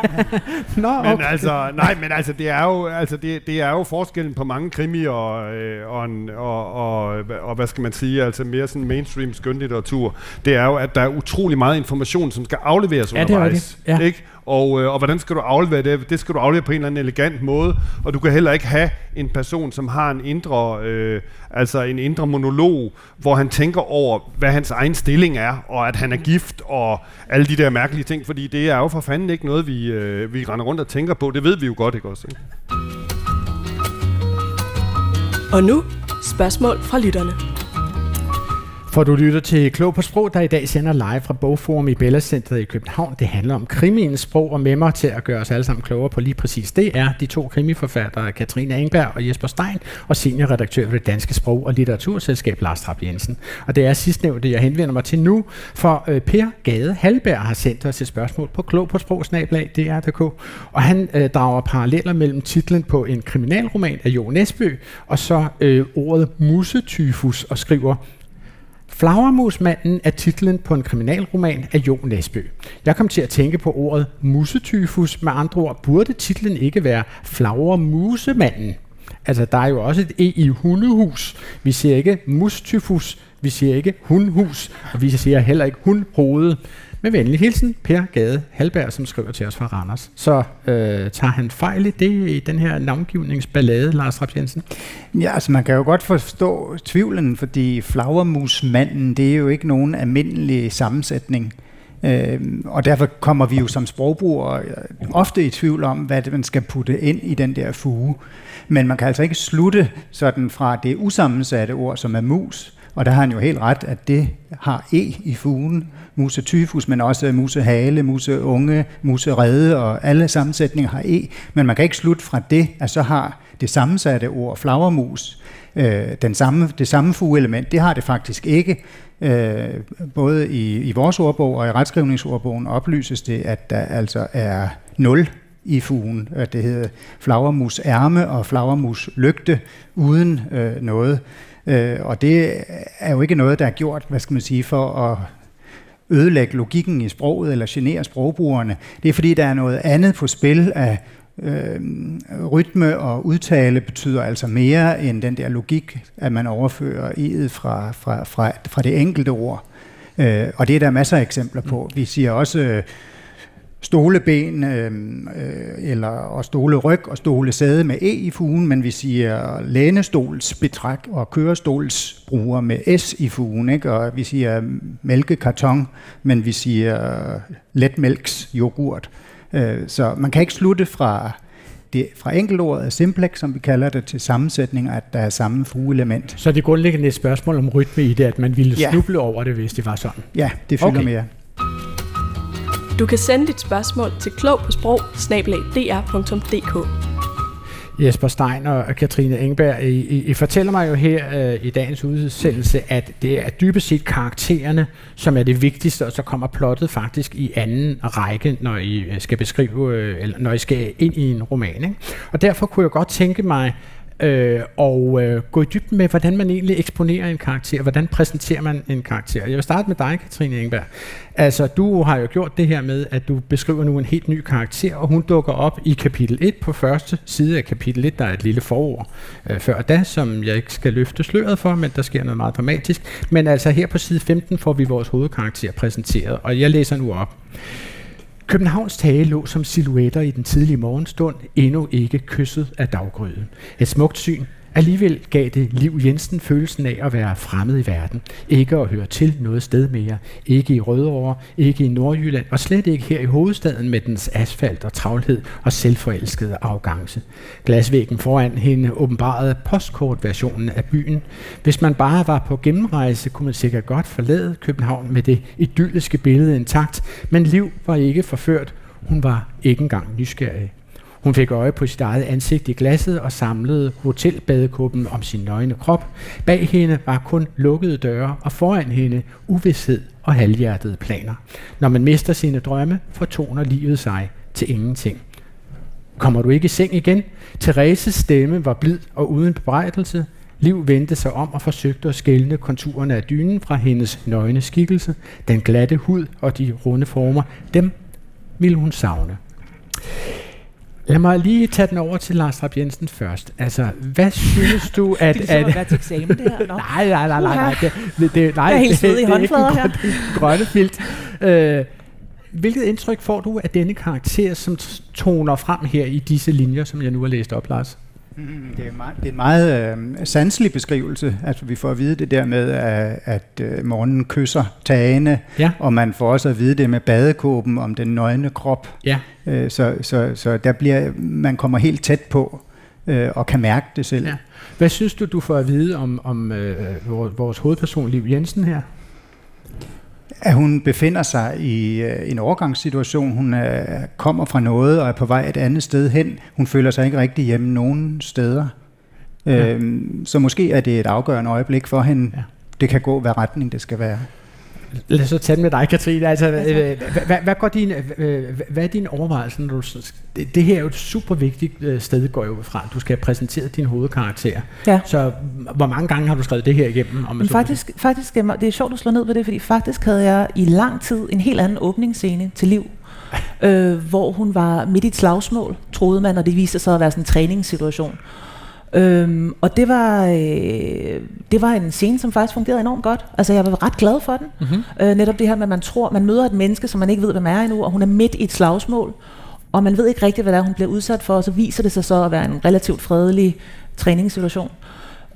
[laughs] Nå, okay. Men altså, nej, men altså, det er jo, altså, det, det er jo forskellen på mange krimi og, øh, og, og, og, og, hvad skal man sige, altså mere sådan mainstream skønlitteratur. Det er jo, at der er utrolig meget information, som skal afleveres ja, undervejs. Det er det. Ja. Ikke? Og, øh, og hvordan skal du aflevere det? Det skal du aflevere på en eller anden elegant måde, og du kan heller ikke have en person, som har en indre, øh, altså en indre monolog, hvor han tænker over, hvad hans egen stilling er, og at han er gift, og alle de der mærkelige ting, fordi det er jo for fanden ikke noget, vi, øh, vi render rundt og tænker på. Det ved vi jo godt, ikke også? Ikke? Og nu spørgsmål fra lytterne. For du lytter til Klog på Sprog, der i dag sender live fra Bogforum i Bella Center i København. Det handler om krimiens sprog, og med mig til at gøre os alle sammen klogere på lige præcis det er de to krimiforfattere, Katrine Engberg og Jesper Stein, og seniorredaktør ved det Danske Sprog- og Litteraturselskab, Lars Trapp Jensen. Og det er sidstnævnte, jeg henvender mig til nu, for øh, Per Gade Halberg har sendt os et spørgsmål på klog på sprog, DR.dk, og han øh, drager paralleller mellem titlen på en kriminalroman af Jo Nesbø, og så øh, ordet musetyfus, og skriver, Flagermusmanden er titlen på en kriminalroman af Jo Nesbø. Jeg kom til at tænke på ordet musetyfus. Med andre ord, burde titlen ikke være Flagermusemanden? Altså, der er jo også et E i hundehus. Vi siger ikke mustyfus, vi siger ikke hundhus, og vi siger heller ikke hundhoved. Med venlig hilsen, Per Gade Halberg, som skriver til os fra Randers. Så øh, tager han fejl i det i den her navngivningsballade, Lars Rapp Jensen? Ja, altså man kan jo godt forstå tvivlen, fordi flagermusmanden, det er jo ikke nogen almindelig sammensætning. Øh, og derfor kommer vi jo som sprogbrugere øh, ofte i tvivl om, hvad det, man skal putte ind i den der fuge. Men man kan altså ikke slutte sådan fra det usammensatte ord, som er mus, og der har han jo helt ret, at det har E i fugen, musetyfus, men også musehale, museunge, muserede, og alle sammensætninger har E. Men man kan ikke slutte fra det, at så har det sammensatte ord flagermus, øh, den samme, det samme fugelement. det har det faktisk ikke. Øh, både i, i vores ordbog og i retskrivningsordbogen oplyses det, at der altså er nul i fugen. At det hedder flagermus ærme og flagermus lygte uden øh, noget. Øh, og det er jo ikke noget, der er gjort, hvad skal man sige, for at ødelægge logikken i sproget eller genere sprogbrugerne. Det er fordi, der er noget andet på spil af øh, rytme og udtale betyder altså mere end den der logik, at man overfører i'et fra, fra, fra, fra det enkelte ord. Øh, og det er der masser af eksempler på. Vi siger også øh, stoleben, øh, øh, eller og stoleryg og stolesæde med e i fugen, men vi siger lænestolsbetræk og kørestolsbruger med s i fugen, ikke? og vi siger mælkekarton, men vi siger letmælks yoghurt. Øh, så man kan ikke slutte fra det, fra enkeltordet simplex, som vi kalder det, til sammensætning, at der er samme fugeelement. Så det er grundlæggende et spørgsmål om rytme i det, at man ville ja. snuble over det, hvis det var sådan? Ja, det fylder okay. mere. Du kan sende dit spørgsmål til klog på sprog Jesper Stein og Katrine Engberg, I, I, I fortæller mig jo her øh, i dagens udsendelse, at det er dybest set karaktererne, som er det vigtigste, og så kommer plottet faktisk i anden række, når I øh, skal beskrive, øh, eller når I skal ind i en roman. Ikke? Og derfor kunne jeg godt tænke mig, øh, og øh, gå i dybden med, hvordan man egentlig eksponerer en karakter, hvordan præsenterer man en karakter. Jeg vil starte med dig, Katrine Engberg. Altså, du har jo gjort det her med, at du beskriver nu en helt ny karakter, og hun dukker op i kapitel 1 på første side af kapitel 1, der er et lille forord øh, før da, som jeg ikke skal løfte sløret for, men der sker noget meget dramatisk. Men altså her på side 15 får vi vores hovedkarakter præsenteret, og jeg læser nu op. Københavns tage lå som silhuetter i den tidlige morgenstund, endnu ikke kysset af daggryden. Et smukt syn, Alligevel gav det Liv Jensen følelsen af at være fremmed i verden. Ikke at høre til noget sted mere. Ikke i Rødovre, ikke i Nordjylland, og slet ikke her i hovedstaden med dens asfalt og travlhed og selvforelskede arrogance. Glasvæggen foran hende åbenbarede postkortversionen af byen. Hvis man bare var på gennemrejse, kunne man sikkert godt forlade København med det idylliske billede intakt, men Liv var ikke forført. Hun var ikke engang nysgerrig. Hun fik øje på sit eget ansigt i glasset og samlede hotelbadekåben om sin nøgne krop. Bag hende var kun lukkede døre, og foran hende uvidshed og halvhjertede planer. Når man mister sine drømme, fortoner livet sig til ingenting. Kommer du ikke i seng igen? Thereses stemme var blid og uden bebrejdelse. Liv vendte sig om og forsøgte at skælne konturerne af dynen fra hendes nøgne skikkelse. Den glatte hud og de runde former, dem ville hun savne. Lad mig lige tage den over til Lars Rapp Jensen først. Altså, hvad synes du, at... [laughs] det er at, til eksamen, det her? [laughs] Nej, nej, nej, nej, nej. Det, det, det, nej, jeg er helt det, i håndflader her. Det er grønne filt. Øh, hvilket indtryk får du af denne karakter, som toner frem her i disse linjer, som jeg nu har læst op, Lars? Mm, det er, meget, det er en meget øh, sanselig beskrivelse. Altså, vi får at vide det der med, at, at øh, morgenen kysser tagene, ja. og man får også at vide det med badekåben om den nøgne krop. Ja. Øh, så, så, så der bliver, man kommer helt tæt på øh, og kan mærke det selv. Ja. Hvad synes du, du får at vide om, om øh, vores, vores hovedperson, Liv Jensen her? At hun befinder sig i øh, en overgangssituation. Hun er, kommer fra noget og er på vej et andet sted hen. Hun føler sig ikke rigtig hjemme nogen steder. Ja. Øhm, så måske er det et afgørende øjeblik for hende. Ja. Det kan gå, hvad retning det skal være. Lad os så tage med dig, Katrine. Altså, øh, hvad, hvad, går din, øh, hvad er din overvejelse? Når du, det, det her er jo et super vigtigt øh, sted, går jo fra. Du skal have præsenteret din hovedkarakter. Ja. Så hvor mange gange har du skrevet det her igennem? Om Men faktisk, faktisk, det er sjovt at slå ned på det, fordi faktisk havde jeg i lang tid en helt anden åbningsscene til liv. [laughs] øh, hvor hun var midt i et slagsmål, troede man, og det viste sig at være sådan en træningssituation. Øhm, og det var, øh, det var en scene, som faktisk fungerede enormt godt. Altså jeg var ret glad for den. Mm-hmm. Øh, netop det her med, at man tror, man møder et menneske, som man ikke ved, hvem er endnu, og hun er midt i et slagsmål, og man ved ikke rigtigt, hvad det er, hun bliver udsat for, og så viser det sig så at være en relativt fredelig træningssituation.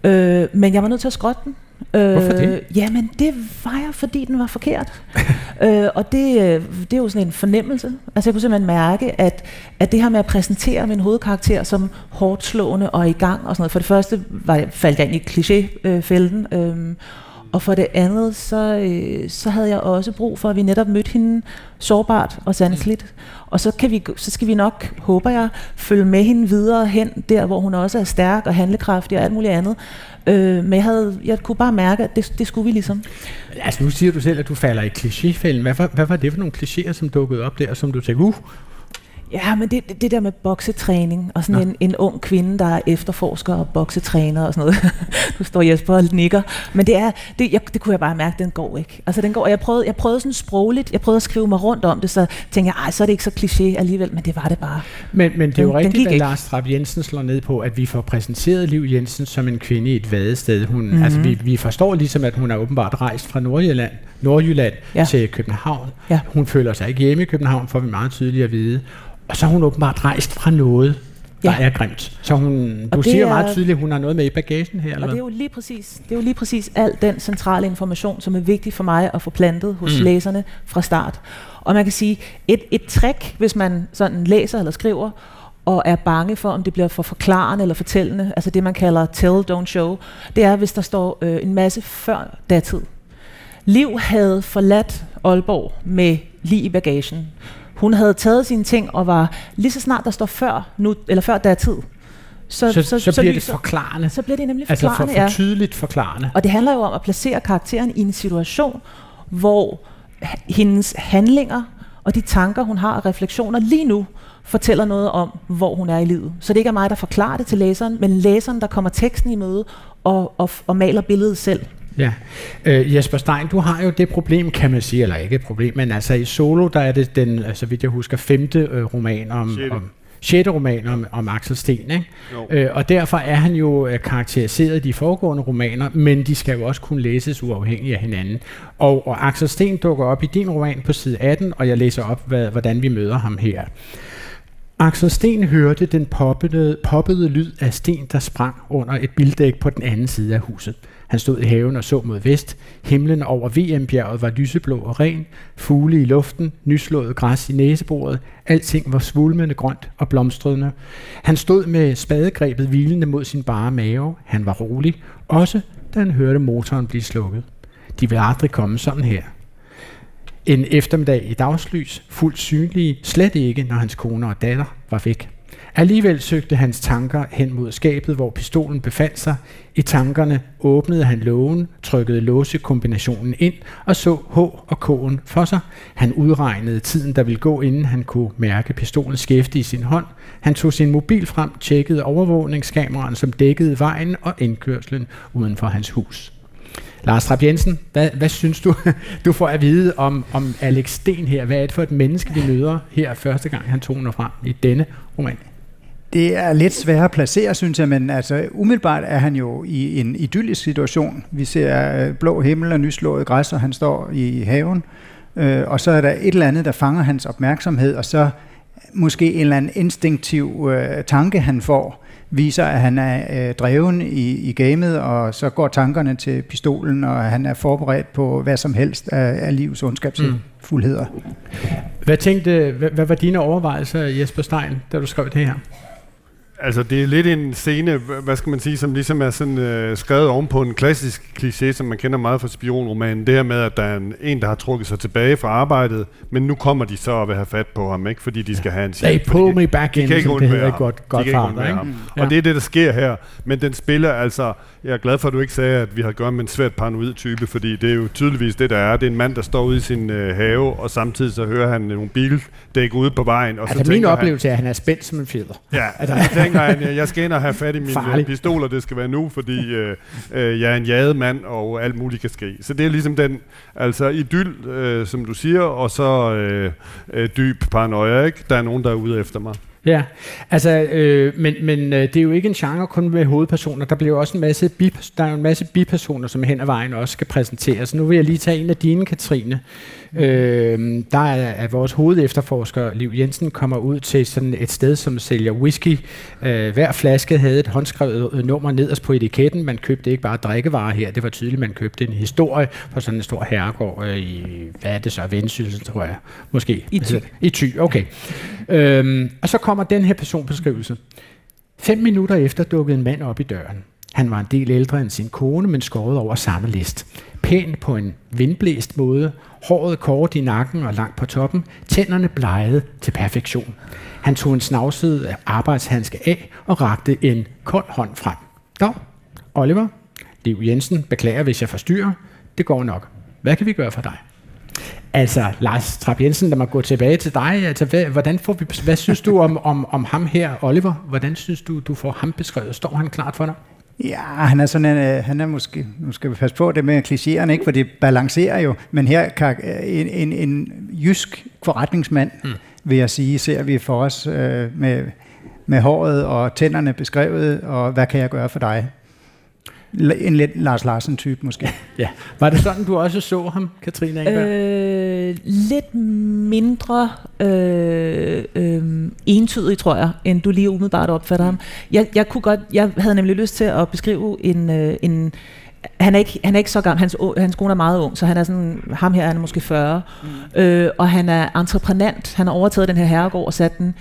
Øh, men jeg var nødt til at skrotte den. Øh, Hvorfor det? Jamen, det var jeg, fordi den var forkert. [laughs] øh, og det, øh, det er jo sådan en fornemmelse. Altså, jeg kunne simpelthen mærke, at, at det her med at præsentere min hovedkarakter som hårdt slående og i gang og sådan noget. For det første var, faldt jeg ind i klichéfælden. Øh, og for det andet, så, øh, så havde jeg også brug for, at vi netop mødte hende sårbart og sanseligt. Og så, kan vi, så skal vi nok, håber jeg, følge med hende videre hen, der hvor hun også er stærk og handlekraftig og alt muligt andet. Øh, men jeg, havde, jeg kunne bare mærke, at det, det skulle vi ligesom. Altså nu siger du selv, at du falder i klichéfælden. Hvad, hvad var det for nogle klichéer, som dukkede op der, som du tænkte, uh, Ja, men det, det der med boksetræning, og sådan en, en ung kvinde, der er efterforsker og boksetræner og sådan noget. [laughs] du står Jesper og nikker. Men det, er, det, jeg, det kunne jeg bare mærke, den går ikke. Altså den går, jeg prøvede, jeg prøvede sådan sprogligt, jeg prøvede at skrive mig rundt om det, så tænkte jeg, ej, så er det ikke så kliché alligevel, men det var det bare. Men, men det er jo den, rigtigt, at Lars Trapp Jensen slår ned på, at vi får præsenteret Liv Jensen som en kvinde i et vadested. Hun, mm-hmm. altså, vi, vi forstår ligesom, at hun er åbenbart rejst fra Nordjylland, Nordjylland ja. til København. Ja. Hun føler sig ikke hjemme i København, får vi meget tydeligt at vide. Og så har hun åbenbart rejst fra noget, der ja. er grimt. Så hun, du siger er, meget tydeligt, at hun har noget med i bagagen her. Eller? Og det er, jo lige præcis, det er jo lige præcis al den centrale information, som er vigtig for mig at få plantet hos mm. læserne fra start. Og man kan sige, et, et trick, hvis man sådan læser eller skriver, og er bange for, om det bliver for forklarende eller fortællende, altså det man kalder tell, don't show, det er, hvis der står øh, en masse før datid. Liv havde forladt Aalborg med lige i bagagen. Hun havde taget sine ting og var lige så snart der står før nu eller før der er tid. Så, så, så, så, så bliver det forklarende. Så bliver det nemlig forklarende, Altså for, for tydeligt forklarende. Og det handler jo om at placere karakteren i en situation, hvor hendes handlinger og de tanker, hun har og refleksioner lige nu, fortæller noget om, hvor hun er i livet. Så det ikke er mig, der forklarer det til læseren, men læseren, der kommer teksten i møde og, og, og maler billedet selv. Ja. Øh, Jesper Stein, du har jo det problem, kan man sige, eller ikke et problem, men altså i Solo, der er det den, altså vidt jeg husker, femte øh, roman om, om sjette roman om, om Axel Sten. Ikke? Øh, og derfor er han jo øh, karakteriseret i de foregående romaner, men de skal jo også kunne læses uafhængigt af hinanden. Og, og Axel Sten dukker op i din roman på side 18, og jeg læser op, hvad, hvordan vi møder ham her. Axel Sten hørte den poppede, poppede lyd af sten, der sprang under et bildæk på den anden side af huset. Han stod i haven og så mod vest. Himlen over VM-bjerget var lyseblå og ren. Fugle i luften, nyslået græs i næsebordet. Alting var svulmende grønt og blomstrende. Han stod med spadegrebet hvilende mod sin bare mave. Han var rolig, også da han hørte motoren blive slukket. De vil aldrig komme sådan her. En eftermiddag i dagslys, fuldt synlige, slet ikke, når hans kone og datter var væk. Alligevel søgte hans tanker hen mod skabet, hvor pistolen befandt sig. I tankerne åbnede han lågen, trykkede låsekombinationen ind og så H og K'en for sig. Han udregnede tiden, der ville gå, inden han kunne mærke pistolens skæfte i sin hånd. Han tog sin mobil frem, tjekkede overvågningskameraen, som dækkede vejen og indkørslen uden for hans hus. Lars Trapp Jensen, hvad, hvad synes du, [laughs] du får at vide om, om Alex Sten her? Hvad er det for et menneske, vi møder her første gang, han toner frem i denne roman? Det er lidt svært at placere, synes jeg, men altså, umiddelbart er han jo i en idyllisk situation. Vi ser øh, blå himmel og nyslået græs, og han står i haven. Øh, og så er der et eller andet, der fanger hans opmærksomhed, og så måske en eller anden instinktiv øh, tanke, han får, viser, at han er øh, dreven i, i gamet, og så går tankerne til pistolen, og han er forberedt på hvad som helst af, af livets ondskabsfuldheder. Mm. Hvad tænkte, hvad, hvad var dine overvejelser, Jesper Stein, da du skrev det her? Altså, det er lidt en scene, hvad skal man sige, som ligesom er sådan, øh, skrevet oven på en klassisk kliché, som man kender meget fra spionromanen. Det her med, at der er en, en, der har trukket sig tilbage fra arbejdet, men nu kommer de så og vil have fat på ham, ikke? fordi de skal have en They chef. pull fordi me back de in, kan ikke det hedder ham. godt, De godt kan farver, ikke? ham. Ja. Og det er det, der sker her. Men den spiller altså... Jeg er glad for, at du ikke sagde, at vi har at gøre med en svært paranoid type, fordi det er jo tydeligvis det, der er. Det er en mand, der står ude i sin øh, have, og samtidig så hører han nogle bildæk ude på vejen. Og så Altså min tænker oplevelse er, at han er spændt som en fjeder. Ja, altså, [laughs] tænker, at jeg skal ind og have fat i mine Farlig. øh, pistoler, det skal være nu, fordi øh, øh, jeg er en jaget mand, og alt muligt kan ske. Så det er ligesom den, altså idyll, øh, som du siger, og så øh, øh, dyb paranoia, ikke? Der er nogen, der er ude efter mig. Ja, altså, øh, men, men øh, det er jo ikke en genre kun med hovedpersoner. Der bliver jo også en masse, bip- der er en masse bipersoner, som hen ad vejen også skal præsenteres. Nu vil jeg lige tage en af dine, Katrine. Øh, der er, er vores hovedefterforsker, Liv Jensen, kommer ud til sådan et sted, som sælger whisky. Øh, hver flaske havde et håndskrevet øh, nummer nederst på etiketten. Man købte ikke bare drikkevarer her. Det var tydeligt, man købte en historie fra sådan en stor herregård øh, i, hvad er det så, Vendsyssel, tror jeg. Måske. I Thy. I Thy, okay. Øhm, og så kommer den her personbeskrivelse. Fem minutter efter dukkede en mand op i døren. Han var en del ældre end sin kone, men skåret over samme list. Pæn på en vindblæst måde, håret kort i nakken og langt på toppen, tænderne blegede til perfektion. Han tog en snavset arbejdshandske af og rakte en kold hånd frem. Dag, Oliver, Liv Jensen, beklager hvis jeg forstyrrer. Det går nok. Hvad kan vi gøre for dig? Altså, Lars Trapp Jensen, lad mig gå tilbage til dig. Altså, hvad, hvordan får vi, hvad synes du om, om, om ham her, Oliver? Hvordan synes du, du får ham beskrevet? Står han klart for dig? Ja, han er sådan en, øh, han er måske, nu skal vi passe på det med klichéerne, ikke, for det balancerer jo, men her kan en, en, en jysk forretningsmand, mm. vil jeg sige, ser vi for os øh, med, med håret og tænderne beskrevet, og hvad kan jeg gøre for dig? En lidt Lars Larsen-type måske. [laughs] Ja. Var det sådan, du også så ham, Katrine Engberg? Øh, lidt mindre øh, øh, entydig, tror jeg, end du lige umiddelbart opfatter ham. Jeg, jeg, kunne godt, jeg havde nemlig lyst til at beskrive en, øh, en han er, ikke, han er ikke så gammel, hans, hans kone er meget ung, så han er sådan, ham her han er måske 40, mm. øh, og han er entreprenant, han har overtaget den her herregård og sat den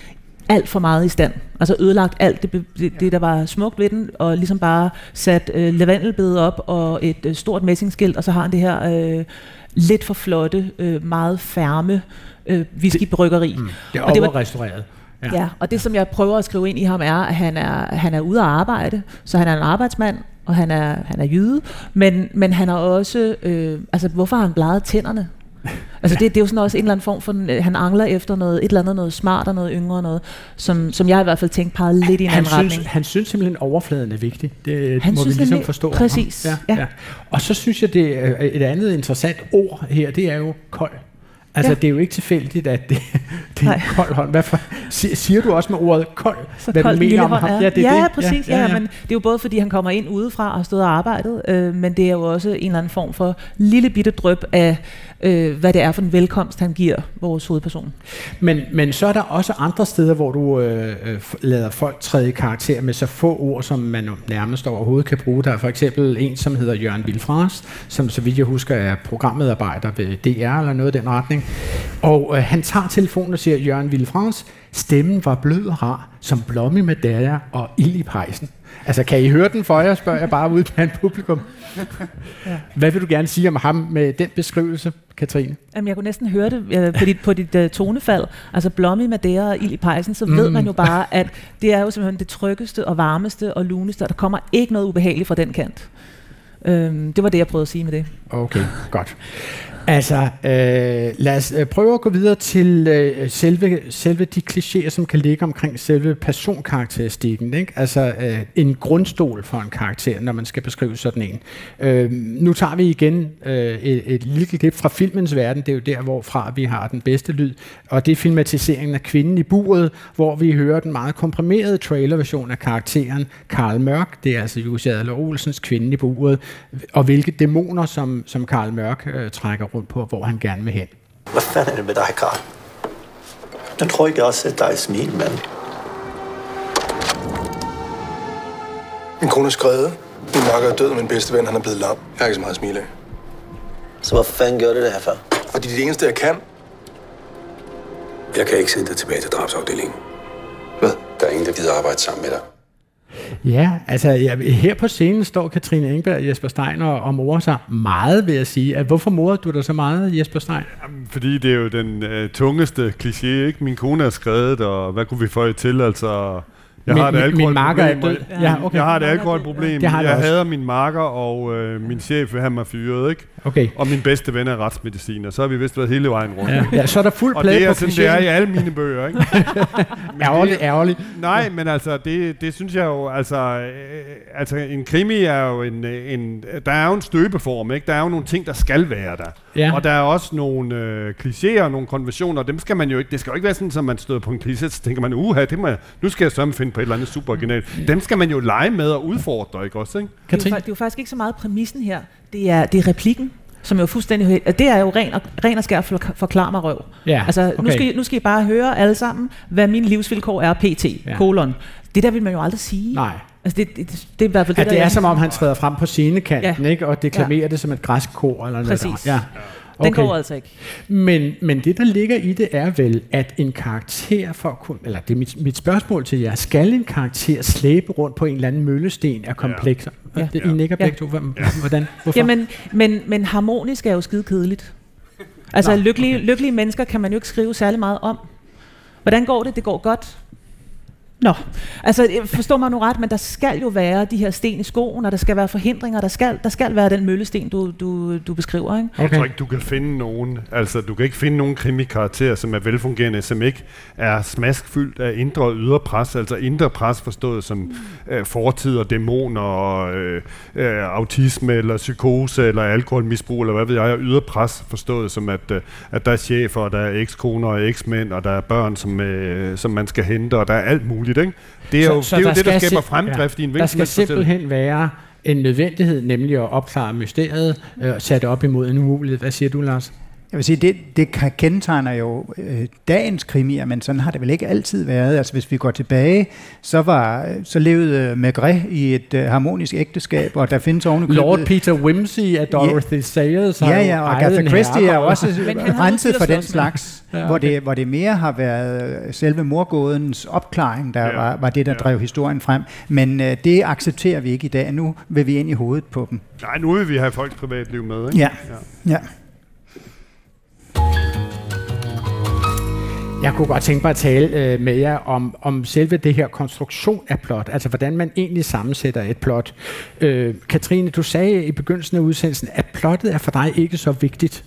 alt for meget i stand. Altså ødelagt alt det, det, det der var smukt ved den, og ligesom bare sat øh, lavendelbede op og et øh, stort messingskilt, og så har han det her øh, lidt for flotte, øh, meget færme øh, whiskybryggeri. Mm. Det er Og det var- overrestaureret. Ja. ja, og det som jeg prøver at skrive ind i ham er, at han er, han er ude at arbejde, så han er en arbejdsmand, og han er, han er jyde, men, men han har også, øh, altså hvorfor har han bleget tænderne? Altså det, det er jo sådan også en eller anden form for, øh, han angler efter noget, et eller andet noget smart og noget yngre noget, som, som jeg i hvert fald tænkte pegede lidt i en han, anden retning. synes, han synes simpelthen, at overfladen er vigtig. Det Han må synes vi ligesom forstå. præcis, Ja, ja. ja. Og så synes jeg, det er et andet interessant ord her, det er jo kold. Altså, Ja. det er jo ikke tilfældigt, at det, [laughs] det er en kold hånd. Hvad for, si- siger du også med ordet kold, så hvad kold du mener om ham? Ja, det er ja, det. præcis. Ja, ja, ja. Men det er jo både fordi, han kommer ind udefra og har stået og arbejdet, øh, men det er jo også en eller anden form for lille bitte drøb af, øh, hvad det er for en velkomst, han giver vores hovedperson. Men, men så er der også andre steder, hvor du øh, øh lader folk træde i karakter med så få ord, som man nærmest overhovedet kan bruge. Der er for eksempel en, som hedder Jørgen Vilfras, som så vidt jeg husker er programmedarbejder ved DR eller noget i den retning. Og øh, han tager telefonen og siger, Jørgen Vilfras, stemmen var blød og rar, som blomme med dager og ild i pejsen. Altså, kan I høre den for jer, spørger jeg bare ud blandt publikum. Hvad vil du gerne sige om ham med den beskrivelse, Katrine? Jamen, jeg kunne næsten høre det øh, på dit, på dit uh, tonefald. Altså blomme i Madeira og ild i pejsen, så mm. ved man jo bare, at det er jo simpelthen det tryggeste og varmeste og luneste, og der kommer ikke noget ubehageligt fra den kant. Øhm, det var det, jeg prøvede at sige med det. Okay, godt. Altså, øh, lad os øh, prøve at gå videre til øh, selve, selve de klichéer, som kan ligge omkring selve personkarakteristikken. Ikke? Altså øh, en grundstol for en karakter, når man skal beskrive sådan en. Øh, nu tager vi igen øh, et, et lille klip fra filmens verden. Det er jo der, hvorfra vi har den bedste lyd. Og det er filmatiseringen af Kvinden i buret, hvor vi hører den meget komprimerede trailerversion af karakteren Karl Mørk. Det er altså Jussi Adler Olsens Kvinden i buret. Og hvilke dæmoner, som, som Karl Mørk øh, trækker rundt på, hvor han gerne vil hen. Hvad fanden er det med dig, Karl? Jeg tror ikke, jeg har set dig smile, mand. Min kone er skrevet. Min makker er død, og min bedste ven han er blevet lam. Jeg har ikke så meget at smile af. Så hvorfor fanden gjorde det her før? Fordi det er det eneste, jeg kan. Jeg kan ikke sende dig tilbage til drabsafdelingen. Hvad? Der er ingen, der gider arbejde sammen med dig. Ja, altså ja, her på scenen står Katrine Engberg og Jesper Stein og, og morer sig meget, vil jeg sige. At, hvorfor morer du dig så meget, Jesper Stein? Jamen, fordi det er jo den øh, tungeste kliché, ikke? Min kone har skrevet, og hvad kunne vi få til? Altså, jeg Min- har et min- makker er død. Ja, okay. Jeg har et alkoholproblem. Det har jeg jeg også. hader min marker, og øh, min chef vil have mig fyret, ikke? Okay. Og min bedste ven er retsmediciner. Så har vi vist været hele vejen rundt. Ja. Ja, så er der fuld Og play det er på sådan, det er i alle mine bøger, ikke? [laughs] Men Ærgerligt, det- ærgerligt. Nej, men altså, det, det synes jeg jo, altså, øh, altså, en krimi er jo en, øh, en, der er jo en støbeform, ikke? Der er jo nogle ting, der skal være der. Ja. Og der er også nogle øh, klichéer, nogle konventioner, dem skal man jo ikke, det skal jo ikke være sådan, at man støder på en kliché, så tænker man, uha, det må jeg, nu skal jeg sørge finde på et eller andet super originalt. Dem skal man jo lege med og udfordre, ikke også, ikke? Det er, jo, det er jo faktisk ikke så meget præmissen her. Det er, det er replikken, som er jo fuldstændig... at Det er jo ren og, ren og skær for, forklar mig røv. Ja, altså, nu, okay. skal, I- nu skal I bare høre alle sammen, hvad mine livsvilkår er pt. Ja. Kolon. Det der vil man jo aldrig sige. Nej. Altså, det, det, det, det er i hvert fald At det, det der er som om, han træder frem på scenekanten, Ja. ikke? og deklamerer det som et græsk kor. Eller noget. Præcis. Ja. Den går altså ikke. Men, men det, der ligger i det, er vel, at en karakter for at kunne, eller det er mit, mit spørgsmål til jer, skal en karakter slæbe rundt på en eller anden møllesten af komplekser? Ja. Det, I nikker begge to. Hvem- Hvordan? Hvorfor? Jamen, men, men harmonisk er jo skide kedeligt. Altså, Nå, lykkelige, lykkelige mennesker kan man jo ikke skrive særlig meget om. Hvordan går det? Det går godt. Nå, altså øh, forstå mig nu ret, men der skal jo være de her sten i skoen, og der skal være forhindringer, der skal, der skal være den møllesten, du, du, du beskriver, ikke? Okay. Jeg tror ikke, du kan finde nogen, altså du kan ikke finde nogen krimikarakter, som er velfungerende, som ikke er smaskfyldt af indre og ydre pres, altså indre pres forstået som øh, fortid og dæmoner og øh, øh, autisme eller psykose eller alkoholmisbrug eller hvad ved jeg, og ydre pres forstået som at, øh, at der er chefer, og der er ekskoner og eksmænd, og der er børn, som, øh, som man skal hente, og der er alt muligt, ikke? Det er jo det, er jo det der skaber fremdrift i en Der skal simpelthen være en nødvendighed, nemlig at opklare mysteriet, øh, sat op imod en umulighed. Hvad siger du, Lars? Jeg vil sige, det, det kendetegner jo øh, dagens krimier, men sådan har det vel ikke altid været. Altså hvis vi går tilbage, så, var, så levede Maigret i et øh, harmonisk ægteskab, og der findes oven Lord Peter Wimsey af Dorothy ja. Sayers Ja, ja, og Agatha Christie er også [laughs] renset for den slags, Ja, ja, okay. hvor, det, hvor det mere har været øh, selve morgådens opklaring, der ja. var, var det, der ja. drev historien frem. Men øh, det accepterer vi ikke i dag. Nu vil vi ind i hovedet på dem. Nej, nu vil vi have folks privatliv med, ikke? Ja, ja. Jeg kunne godt tænke mig at tale øh, med jer om, om selve det her konstruktion af plot, altså hvordan man egentlig sammensætter et plot. Øh, Katrine, du sagde i begyndelsen af udsendelsen, at plottet er for dig ikke så vigtigt.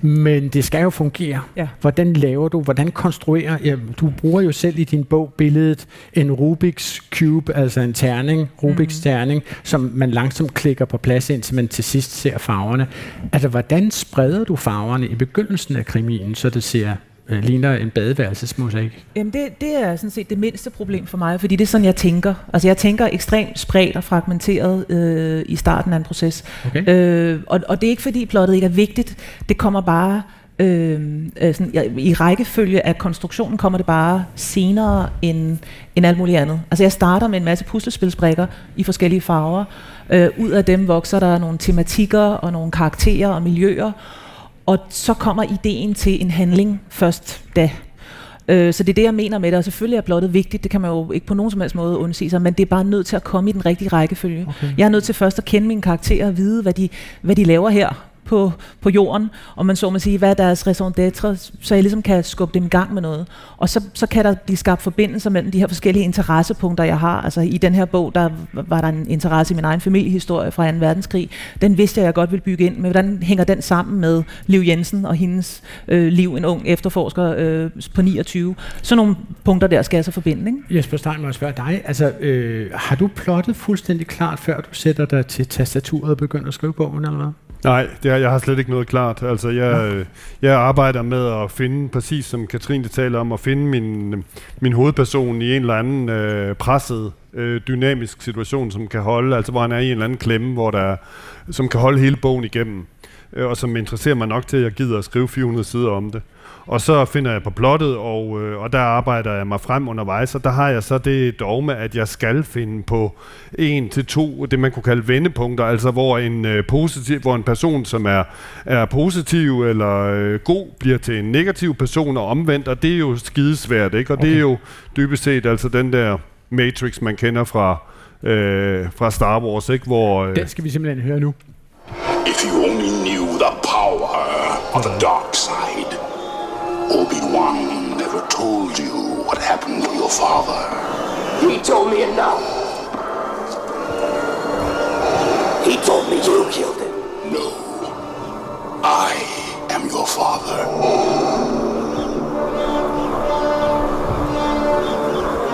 Men det skal jo fungere. Ja. Hvordan laver du, hvordan konstruerer, ja, du bruger jo selv i din bog billedet en Rubik's Cube, altså en terning, Rubik's mm. terning, som man langsomt klikker på plads, indtil man til sidst ser farverne. Altså, hvordan spreder du farverne i begyndelsen af krimien, så det ser øh, ligner en badeværelsesmosaik? Jamen det, det er sådan set det mindste problem for mig, fordi det er sådan, jeg tænker. Altså jeg tænker ekstremt spredt og fragmenteret øh, i starten af en proces. Okay. Øh, og, og det er ikke fordi plottet ikke er vigtigt, det kommer bare... Øh, øh, sådan, ja, I rækkefølge af konstruktionen kommer det bare senere end, end alt muligt andet. Altså jeg starter med en masse puslespilsbrikker i forskellige farver. Øh, ud af dem vokser der nogle tematikker og nogle karakterer og miljøer. Og så kommer ideen til en handling først da. Øh, Så det er det, jeg mener med det, og selvfølgelig er plottet vigtigt, det kan man jo ikke på nogen som helst måde undsige sig, men det er bare nødt til at komme i den rigtige rækkefølge. Okay. Jeg er nødt til først at kende mine karakterer og vide, hvad de, hvad de laver her på, på jorden, og man så må sige, hvad er deres raison d'être, så jeg ligesom kan skubbe dem i gang med noget. Og så, så kan der blive skabt forbindelser mellem de her forskellige interessepunkter, jeg har. Altså i den her bog, der var der en interesse i min egen familiehistorie fra 2. verdenskrig. Den vidste jeg, jeg godt ville bygge ind, men hvordan hænger den sammen med Liv Jensen og hendes øh, liv, en ung efterforsker øh, på 29. Sådan nogle punkter der skal jeg så forbinde, ikke? Jesper Stein, må jeg spørge dig, altså, øh, har du plottet fuldstændig klart, før du sætter dig til tastaturet og begynder at skrive bogen, eller hvad? Nej, det er, jeg har slet ikke noget klart. Altså, jeg, øh, jeg arbejder med at finde, præcis som Katrine taler om, at finde min, min hovedperson i en eller anden øh, presset, øh, dynamisk situation, som kan holde, altså hvor han er i en eller anden klemme, hvor der, som kan holde hele bogen igennem. øh, og som interesserer mig nok til, at jeg gider at skrive 400 sider om det. Og så finder jeg på plottet, og, øh, og der arbejder jeg mig frem undervejs, og der har jeg så det dogme, at jeg skal finde på en til to, det man kunne kalde vendepunkter, altså hvor en, øh, positiv, hvor en person, som er, er positiv eller øh, god, bliver til en negativ person og omvendt, og det er jo skidesvært, ikke? Og okay. det er jo dybest set altså den der Matrix, man kender fra, øh, fra Star Wars, ikke? Hvor, øh, Den skal vi simpelthen høre nu. If you only knew the power of the dark side, Obi-Wan never told you what happened to your father. He told me enough. He told me you killed him. No. I am your father.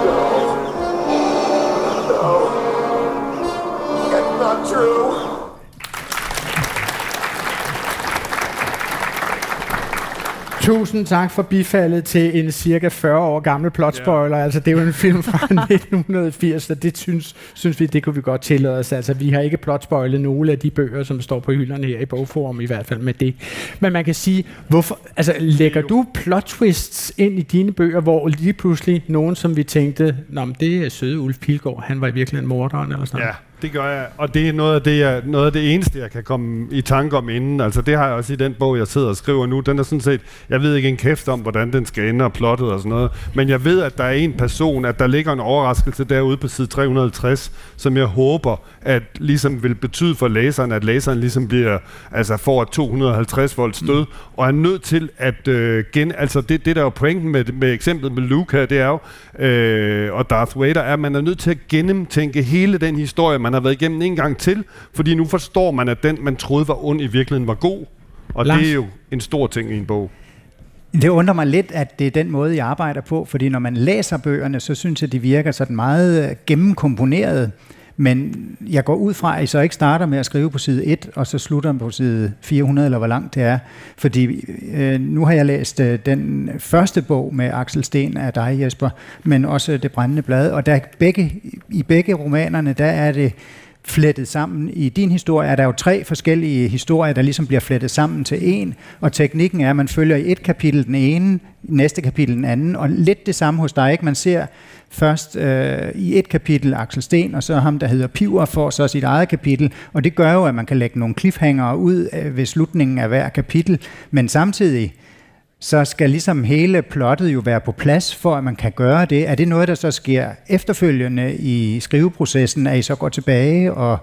No. No. That's not true. Tusind tak for bifaldet til en cirka 40 år gammel plotspoiler. Ja. Altså, det er jo en film fra [laughs] 1980, så det synes, synes vi, det kunne vi godt tillade os. Altså, vi har ikke plotspoilet nogle af de bøger, som står på hylderne her i bogforum, i hvert fald med det. Men man kan sige, hvorfor, altså, lægger du plot twists ind i dine bøger, hvor lige pludselig nogen, som vi tænkte, Nå, men det er søde Ulf Pilgaard, han var i virkeligheden morderen eller sådan Ja, det gør jeg. Og det er noget af det, jeg, noget af det eneste, jeg kan komme i tanke om inden. Altså det har jeg også i den bog, jeg sidder og skriver nu. Den er sådan set, jeg ved ikke en kæft om, hvordan den skal ende og plottet og sådan noget. Men jeg ved, at der er en person, at der ligger en overraskelse derude på side 350, som jeg håber, at ligesom vil betyde for læseren, at læseren ligesom bliver, altså får et 250 volt stød, mm. og er nødt til at øh, gen, altså det, det der er pointen med, med eksemplet med Luca, det er jo, øh, og Darth Vader, er, at man er nødt til at gennemtænke hele den historie, man har været igennem en gang til, fordi nu forstår man, at den, man troede var ond, i virkeligheden var god. Og Lars? det er jo en stor ting i en bog. Det undrer mig lidt, at det er den måde, jeg arbejder på, fordi når man læser bøgerne, så synes jeg, de virker sådan meget øh, gennemkomponeret. Men jeg går ud fra, at I så ikke starter med at skrive på side 1, og så slutter på side 400, eller hvor langt det er. Fordi øh, nu har jeg læst øh, den første bog med Axel Sten af dig, Jesper, men også Det Brændende Blad, og der begge, i begge romanerne, der er det flettet sammen. I din historie er der jo tre forskellige historier, der ligesom bliver flettet sammen til en, og teknikken er, at man følger i et kapitel den ene, i næste kapitel den anden, og lidt det samme hos dig, ikke? Man ser først øh, i et kapitel Axel Sten, og så ham, der hedder Piver, får så sit eget kapitel, og det gør jo, at man kan lægge nogle cliffhanger ud øh, ved slutningen af hver kapitel, men samtidig, så skal ligesom hele plottet jo være på plads, for at man kan gøre det. Er det noget, der så sker efterfølgende i skriveprocessen, at I så går tilbage og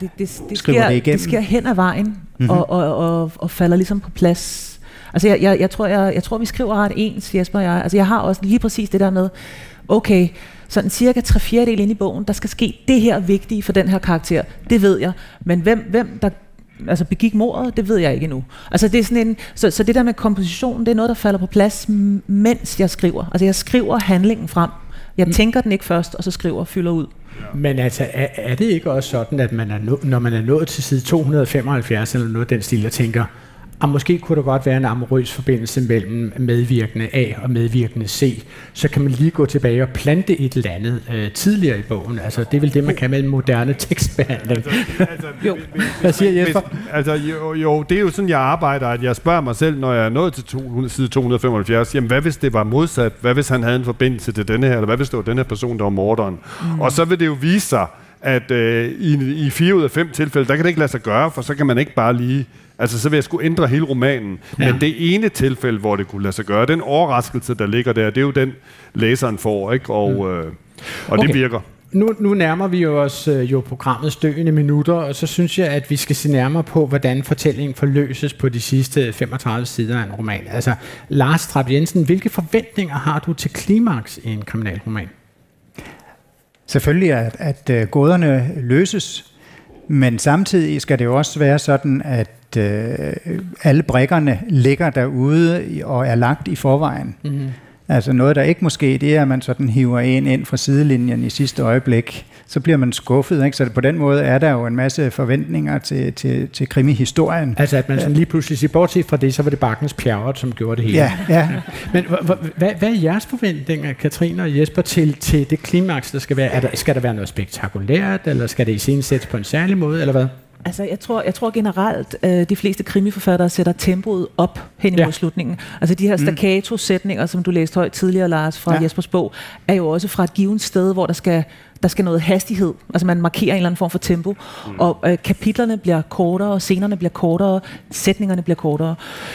det, det, det skriver sker, det igennem? Det sker hen ad vejen, Mhm. mm-hmm. og, og, og, og falder ligesom på plads. Altså jeg, jeg, jeg, tror, jeg, jeg tror, vi skriver ret ens, Jesper og jeg. Altså jeg har også lige præcis det der med, okay, sådan cirka tre fjerdedel ind i bogen, der skal ske det her vigtige for den her karakter. Det ved jeg. Men hvem, hvem der altså begik mordet, det ved jeg ikke endnu. Altså det er sådan en, så, så det der med komposition, det er noget, der falder på plads, mens jeg skriver. Altså jeg skriver handlingen frem. Jeg Mm. tænker den ikke først, og så skriver og fylder ud. Men altså, er, er det ikke også sådan, at man er nå, når man er nået til side 275 eller noget den stil, og tænker, at måske kunne der godt være en amorøs forbindelse mellem medvirkende A og medvirkende C, så kan man lige gå tilbage og plante et eller andet øh, tidligere i bogen. Altså, det er vel det, man kan med en moderne tekstbehandling. [laughs] jo. [laughs] Hvad siger Jesper? Altså, jo, jo, det er jo sådan, jeg arbejder, at jeg spørger mig selv, når jeg er nået til 200, side 275, jamen hvad hvis det var modsat? Hvad hvis han havde en forbindelse til denne her? Eller hvad hvis det var den her person, der var morderen? Mm. Og så vil det jo vise sig, at øh, i, i fire ud af fem tilfælde, der kan det ikke lade sig gøre, for så kan man ikke bare lige... Altså, så vil jeg skulle ændre hele romanen. Ja. Men det ene tilfælde, hvor det kunne lade sig gøre, den overraskelse, der ligger der, det er jo den, læseren får, ikke? Og, mm. øh, og okay. det virker. Nu, nu nærmer vi jo os øh, jo programmets døende minutter, og så synes jeg, at vi skal se nærmere på, hvordan fortællingen forløses på de sidste 35 sider af en roman. Altså, Lars Trapp Jensen, hvilke forventninger har du til klimaks i en kriminalroman? Selvfølgelig, at, at øh, gåderne løses, men samtidig skal det jo også være sådan, at øh, alle brækkerne ligger derude og er lagt i forvejen. Mhm. Altså noget, der ikke måske, det er, at man sådan hiver en ind fra sidelinjen i sidste øjeblik. Så bliver man skuffet, ikke? Så på den måde er der jo en masse forventninger til, til, til krimihistorien. Altså, at man sådan lige pludselig siger, bortset fra det, så var det Bakkens Pjerrot, som gjorde det hele. Ja, ja. Men hva- hva- hvad, hvad er jeres forventninger, Katrine og Jesper, til, til det klimaks, der skal være? Er der, skal der være noget spektakulært, eller skal det i scenen sættes på en særlig måde, eller hvad? Altså, jeg tror, jeg tror generelt, øh, de fleste krimiforfattere sætter tempoet op hen imod Ja. slutningen. Altså, de her Mm. staccato-sætninger, som du læste højt tidligere, Lars, fra Ja. ja. Jespers bog, er jo også fra et givet sted, hvor der skal, der skal noget hastighed. Altså, man markerer en eller anden form for tempo. Mm. Og øh, kapitlerne bliver kortere, scenerne bliver kortere, sætningerne bliver kortere.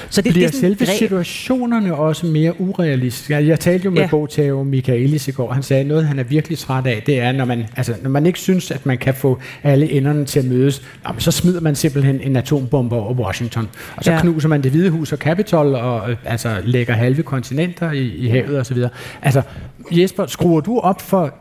Så det, Bliver det er selve greb. situationerne også mere urealistiske? Jeg, jeg talte jo med ja. Bogtave Michaelis i går. Han sagde, at noget, han er virkelig træt af, det er, når man, altså, når man ikke synes, at man kan få alle enderne til at mødes, nå, men så smider man simpelthen en atombombe over Washington. Og så. Ja. knuser man det hvide hus og Capitol, og øh, altså, lægger halve kontinenter i, i havet osv. Altså, Jesper, skruer du op for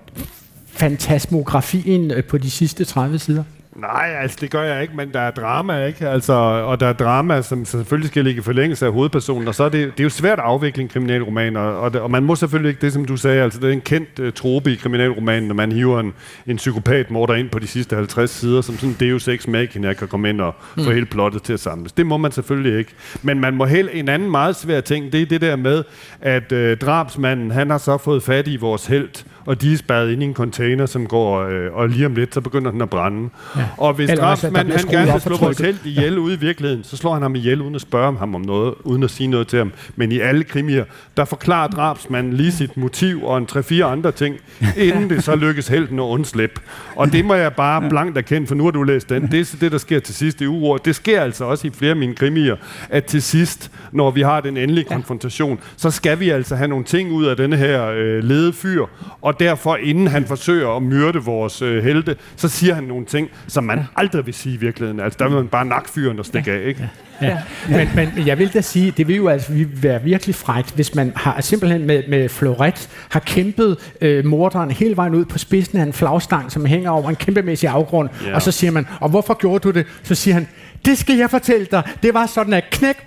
fantasmografien øh, på de sidste 30 sider? Nej, altså det gør jeg ikke, men der er drama, ikke? Altså, og der er drama, som selvfølgelig skal ligge i forlængelse af hovedpersonen, og så er det, det er jo svært at afvikle en kriminalroman, og, og, og man må selvfølgelig ikke, det som du sagde, altså det er en kendt uh, trope i kriminalromanen, når man hiver en, en psykopat morder ind på de sidste 50 sider, som sådan Deus Ex Machina kan komme ind og få Mm. hele plottet til at samles. Det må man selvfølgelig ikke. Men man må hælde en anden meget svær ting, det er det der med, at uh, drabsmanden, han har så fået fat i vores held, og de er spærret ind i en container, som går, øh, og lige om lidt, så begynder den at brænde. Ja. Og hvis bliver han gerne vil slå held ihjel ude i virkeligheden, så slår han ham ihjel uden at spørge ham om noget, uden at sige noget til ham. Men i alle krimier, der forklarer drabsmanden lige sit motiv og en 3-4 andre ting, [laughs] inden det så lykkes helten at undslippe. Og det må jeg bare blankt erkende, for nu har du læst den. Det er det, der sker til sidst i uger. Det sker altså også i flere af mine krimier, at til sidst, når vi har den endelige konfrontation, så skal vi altså have nogle ting ud af denne her øh, lede fyr, og derfor inden han forsøger at myrde vores øh, helte, så siger han nogle ting, som man aldrig vil sige i virkeligheden. Altså der vil man bare nakke fyren og stikke af, ikke? Ja. Men, men jeg vil da sige, det vil jo altså være virkelig frækt, hvis man har simpelthen med, med floret har kæmpet øh, morderen hele vejen ud på spidsen af en flagstang, som hænger over en kæmpemæssig afgrund, Ja. og så siger man, og hvorfor gjorde du det? Så siger han, det skal jeg fortælle dig. Det var sådan at knæk. [laughs]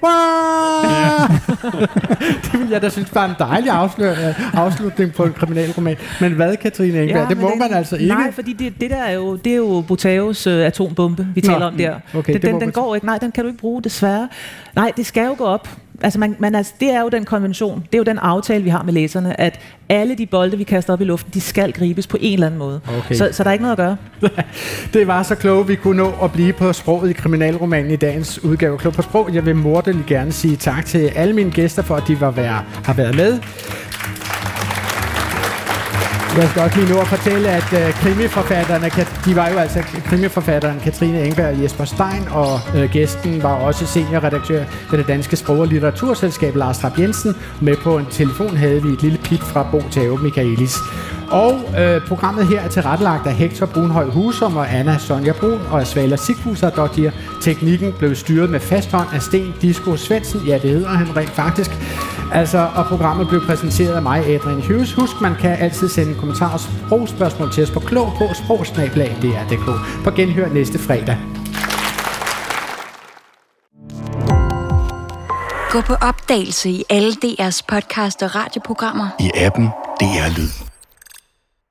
det vil jeg da synes var en dejlig afslør, afslutning på en kriminalroman. Men hvad, Katrine Engberg? det men må man altså ikke. Nej, fordi det, det der er jo, det er jo Botaos øh, atombombe, vi Nå, taler om der. okay, den, det den, den går ikke. Nej, den kan du ikke bruge, desværre. Nej, det skal jo gå op. Altså, man, man, altså, det er jo den konvention, det er jo den aftale, vi har med læserne, at alle de bolde, vi kaster op i luften, de skal gribes på en eller anden måde. Okay. Så, så der er ikke noget at gøre. [laughs] Det var så klogt, vi kunne nå at blive på sproget i kriminalromanen i dagens udgave Klog på Sprog. Jeg vil morderligt gerne sige tak til alle mine gæster for, at de var være, har været med. Jeg skal også lige nå at fortælle, at uh, krimiforfatterne, Kat- de var jo altså krimiforfatteren Katrine Engberg og Jesper Stein, og uh, gæsten var også seniorredaktør ved det danske sprog- og litteraturselskab Lars Trapp Jensen. Med på en telefon havde vi et lille pit fra Bo Tave Michaelis. Og øh, programmet her er tilrettelagt af Hector Brunhøj Husum og Anna Sonja Brun og Svala Sigfuser Dottir. Teknikken blev styret med fast hånd af Sten Disco Svendsen. Ja, det hedder han rent faktisk. Altså, og programmet blev præsenteret af mig, Adrian Hughes. Husk, man kan altid sende kommentarer og sprogspørgsmål til os på klog på sprogsnablag.dr.dk. På genhør næste fredag. Gå på opdagelse i alle DR's podcast og radioprogrammer. I appen DR Lyd.